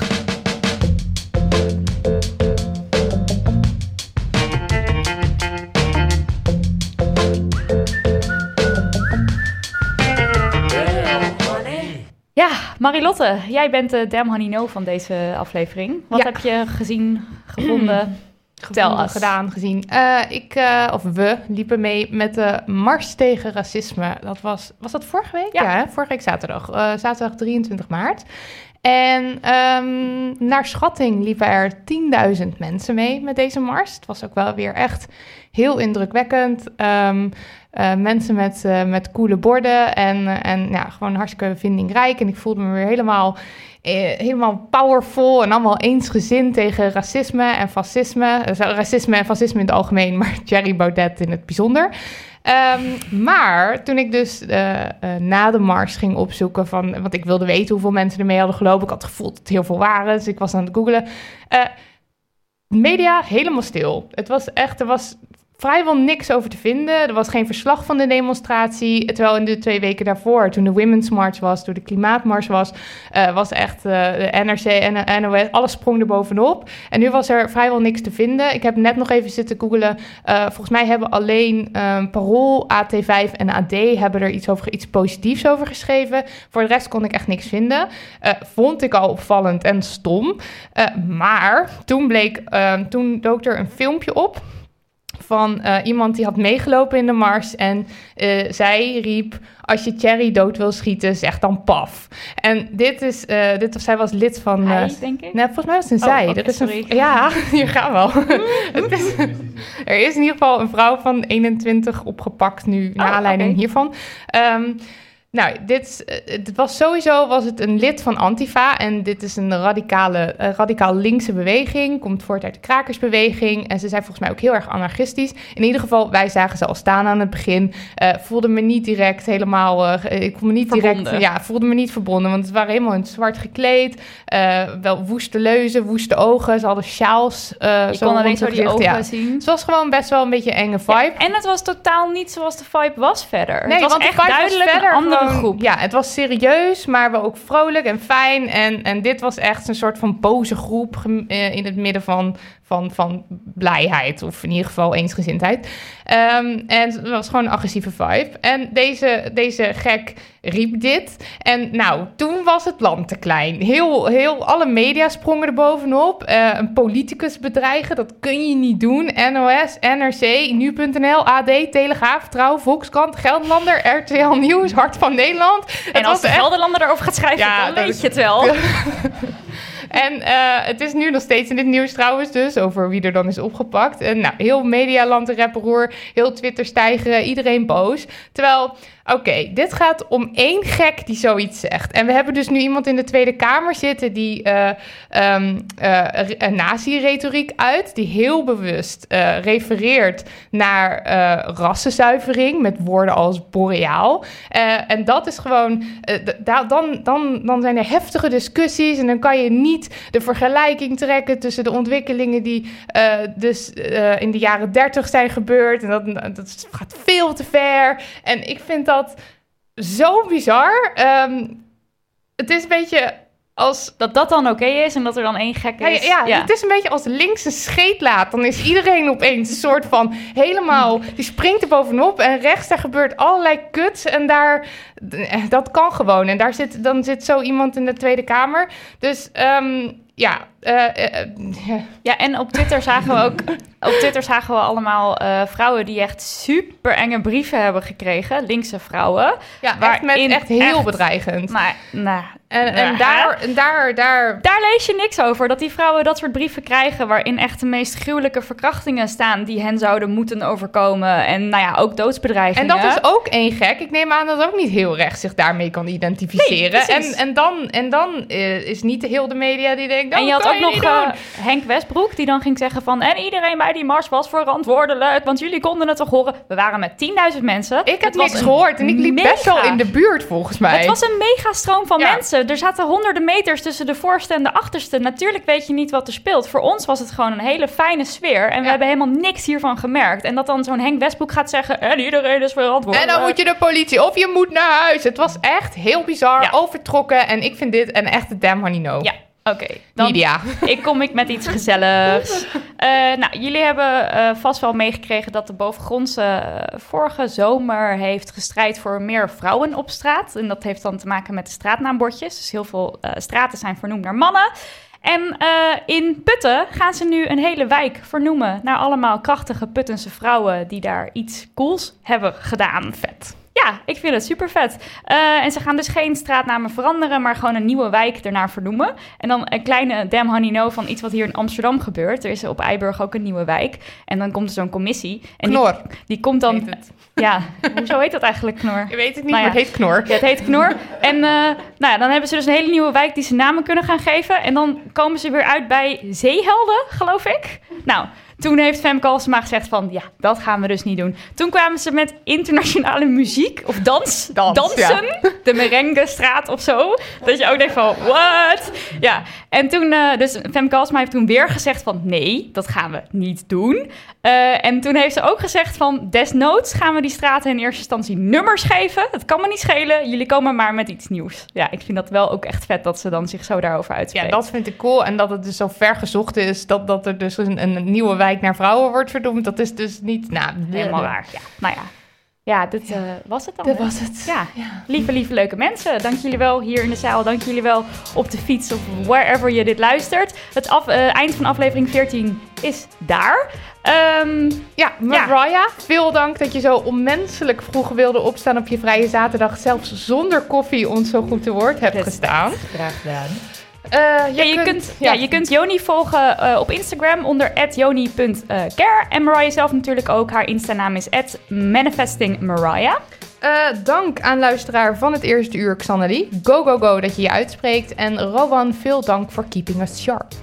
Ja, Marilotte, jij bent de Damn Honey No van deze aflevering. Wat Ja. heb je gezien, gevonden? Gevonden, gedaan, gezien. Eh, ik, eh, of we, liepen mee met de Mars tegen Racisme. Dat was, was dat vorige week? Ja. hè? vorige week zaterdag. Eh, zaterdag 23 maart. En ehm, naar schatting liepen er 10.000 mensen mee met deze mars. Het was ook wel weer echt heel indrukwekkend. Ehm, eh, mensen met, eh, met coole borden en, en ja, gewoon hartstikke vindingrijk. En ik voelde me weer helemaal, eh, helemaal powerful en allemaal eensgezind tegen racisme en fascisme. Racisme en fascisme in het algemeen, maar Jerry Baudet in het bijzonder. Ehm, maar toen ik dus na de mars ging opzoeken van... want ik wilde weten hoeveel mensen ermee hadden gelopen. Ik had het gevoel dat het heel veel waren, dus ik was aan het googelen. Media helemaal stil. Het was echt, er was vrijwel niks over te vinden. Er was geen verslag van de demonstratie. Terwijl in de twee weken daarvoor, toen de Women's March was, toen de Klimaatmars was, eh, was echt eh, de NRC en NOS, alles sprong er bovenop. En nu was er vrijwel niks te vinden. Ik heb net nog even zitten googelen. Eh, volgens mij hebben alleen ehm, Parool, AT5 en AD hebben er iets, over, iets positiefs over geschreven. Voor de rest kon ik echt niks vinden. Vond ik al opvallend en stom. Maar toen bleek, ehm, toen dook er een filmpje op van eh, iemand die had meegelopen in de mars. En eh, zij riep, als je Cherry dood wil schieten, zeg dan paf. En dit is, eh, dit, zij was lid van... Hij, denk ik. Nee, volgens mij was het een Oh, zij. er is een, ja, hier gaan we al. Is- er is in ieder geval een vrouw van 21 opgepakt nu, naar Oh, aanleiding hiervan. Ehm, nou, dit, eh, het was sowieso was het een lid van Antifa. En dit is een radicale, eh, radicaal linkse beweging. Komt voort uit de krakersbeweging. En ze zijn volgens mij ook heel erg anarchistisch. In ieder geval, wij zagen ze al staan aan het begin. Eh, voelde me niet direct helemaal... ik voelde me niet direct... Verbonden. Ja, voelde me niet verbonden. Want ze waren helemaal in het zwart gekleed. Wel woeste leuzen, woeste ogen. Ze hadden sjaals. Je zo kon alleen zo die ogen Ja. zien. Het was gewoon best wel een beetje een enge vibe. Ja, en het was totaal niet zoals de vibe was verder. Nee, het was want echt duidelijk verder andere groep. Ja, het was serieus, maar wel ook vrolijk en fijn. En, en dit was echt een soort van boze groep eh, in het midden van, van, van blijheid. Of in ieder geval eensgezindheid. Ehm, en het was gewoon een agressieve vibe. En deze, deze gek riep dit. En nou, toen was het land te klein. Heel, heel, alle media sprongen er bovenop. Eh, een politicus bedreigen, dat kun je niet doen. NOS, NRC, Nu.nl, AD, Telegraaf, Trouw, Volkskrant, Gelderlander, RTL Nieuws, Hart van Nederland. En Het als de echt- Gelderlander erover gaat schrijven, Ja, dan weet je het wel. En eh, het is nu nog steeds in dit nieuws trouwens dus, over wie er dan is opgepakt. En nou, heel medialand de rapperoer, heel Twitter stijgeren, iedereen boos. Terwijl Oké, dit gaat om één gek die zoiets zegt. En we hebben dus nu iemand in de Tweede Kamer zitten die een nazi-retoriek uit, die heel bewust refereert naar rassenzuivering met woorden als boreaal. En dat is gewoon, dan, dan, dan zijn er heftige discussies en dan kan je niet de vergelijking trekken tussen de ontwikkelingen die dus in de jaren 30 zijn gebeurd. En dat, dat gaat veel te ver. En ik vind dat zo bizar. Ehm, het is een beetje als. Dat dat dan oké is en dat er dan één gek Ja, is. ja, het is een beetje als links een scheet laat. Dan is iedereen opeens een soort van helemaal... Die springt er bovenop en rechts daar gebeurt allerlei kuts. En daar... Dat kan gewoon. En daar zit, dan zit zo iemand in de Tweede Kamer. Dus ehm, ja... eh, eh, eh, ja. En op Twitter zagen we ook op Twitter zagen we allemaal vrouwen die echt super enge brieven hebben gekregen, linkse vrouwen. Ja, echt, met, echt heel echt- bedreigend. Maar nou, En, en, Ja. daar, en daar, daar... daar lees je niks over. Dat die vrouwen dat soort brieven krijgen waarin echt de meest gruwelijke verkrachtingen staan die hen zouden moeten overkomen. En nou ja, ook En doodsbedreigingen. dat is ook één gek. Ik neem aan dat ook niet heel recht zich daarmee kan identificeren. Nee, en, en dan, en dan is niet de heel de media die denkt... En "Oh, je had kan ook nog doen." Henk Westbroek, die dan ging zeggen van... en iedereen bij die mars was verantwoordelijk, want jullie konden het toch horen? We waren met 10.000 mensen. Ik heb niks gehoord en ik liep best wel in de buurt volgens mij. Het was een megastroom van Ja. mensen. Er zaten honderden meters tussen de voorste en de achterste. Natuurlijk weet je niet wat er speelt. Voor ons was het gewoon een hele fijne sfeer. En we hebben helemaal niks hiervan gemerkt. En dat dan zo'n Henk Westbroek gaat zeggen... en iedereen is verantwoordelijk. En dan moet je de politie of je moet naar huis. Het was echt heel bizar, Ja. overtrokken. En ik vind dit een echte damn honey no. Ja, oké. Dan Media. ik kom ik met iets gezelligs. Eh, nou, jullie hebben eh, vast wel meegekregen dat de bovengrondse eh, vorige zomer heeft gestrijd voor meer vrouwen op straat. En dat heeft dan te maken met de straatnaambordjes. Dus heel veel straten zijn vernoemd naar mannen. En in Putten gaan ze nu een hele wijk vernoemen naar allemaal krachtige Puttense vrouwen die daar iets cools hebben gedaan. Vet. Ja, ik vind het super vet. Eh, en ze gaan dus geen straatnamen veranderen, maar gewoon een nieuwe wijk ernaar vernoemen. En dan een kleine damn honey no van iets wat hier in Amsterdam gebeurt. Er is op Eiburg ook een nieuwe wijk. En dan komt er zo'n commissie. En die, Knor. die komt dan... heet het. Ja, hoezo heet dat eigenlijk Knor? Ik weet het niet, Nou ja. maar het heet Knor. Ja, het heet Knor. En eh, nou ja, dan hebben ze dus een hele nieuwe wijk die ze namen kunnen gaan geven. En dan komen ze weer uit bij Zeehelden, geloof ik. Nou, toen heeft Femke Halsema gezegd van... ja, dat gaan we dus niet doen. Toen kwamen ze met internationale muziek of dans. Dans, dansen. De merengue-straat of zo. Dat je ook denkt van, what? Ja, en toen... eh, dus Femke Halsema heeft toen weer gezegd van... nee, dat gaan we niet doen. Eh, en toen heeft ze ook gezegd van... desnoods gaan we die straten in eerste instantie nummers geven. Het kan me niet schelen. Jullie komen maar met iets nieuws. Ja, ik vind dat wel ook echt vet dat ze dan zich zo daarover Ja, uitspreekt. dat vind ik cool. En dat het dus zo ver gezocht is dat, dat er dus een, een nieuwe wijk naar vrouwen wordt vernoemd. Dat is dus niet, nou, Helemaal raar. Ja, nou ja. Ja, dit eh, was het dan. Dat hè? was het. Ja, lieve, lieve, leuke mensen. Dank jullie wel hier in de zaal. Dank jullie wel op de fiets of wherever je dit luistert. Het af, eh, eind van aflevering 14 is daar. Ehm, Ja, Mariah, veel dank dat je zo onmenselijk vroeg wilde opstaan op je vrije zaterdag. Zelfs zonder koffie ons zo goed te woord hebt gestaan. Graag gedaan. Eh, ja, je, kunt, ja. je kunt Joni volgen eh, op Instagram onder joni.care. En Mariah zelf natuurlijk ook. Haar Insta-naam is manifestingmariah. Eh, dank aan luisteraar van het eerste uur, Xannelie. Go, go, go dat je je uitspreekt. En Rowan, veel dank voor keeping us sharp.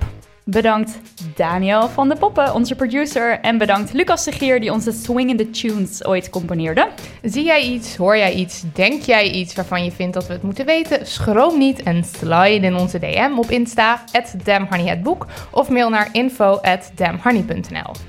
Bedankt Daniel van de Poppen, onze producer. En bedankt Lucas de Gier, die onze swingende tunes ooit componeerde. Zie jij iets, hoor jij iets, denk jij iets waarvan je vindt dat we het moeten weten? Schroom niet en slide in onze DM op Insta, damhoneyhetboek, of mail naar info.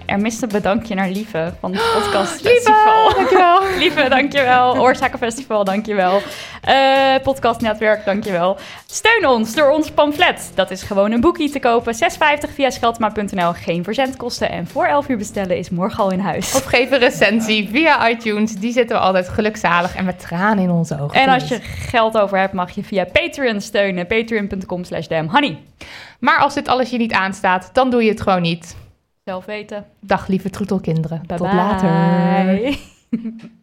Er mist een bedankje naar Lieve van het Lieve, podcastfestival. dankjewel. Lieve, dankjewel. Oorzakenfestival, dankjewel. Eh podcastnetwerk, dankjewel. Steun ons door ons pamflet. Dat is gewoon een boekie te kopen. 6,50 via scheldma.nl. Geen verzendkosten. En voor 11 uur bestellen is morgen al in huis. Of geef een recensie via iTunes, die zitten we altijd gelukzalig en met tranen in onze ogen. En als je geld over hebt, mag je via Patreon steunen. Patreon.com slash damnhoney. Maar als dit alles je niet aanstaat, dan doe je het gewoon niet. Zelf weten. Dag lieve troetelkinderen. Bye Tot bye. later.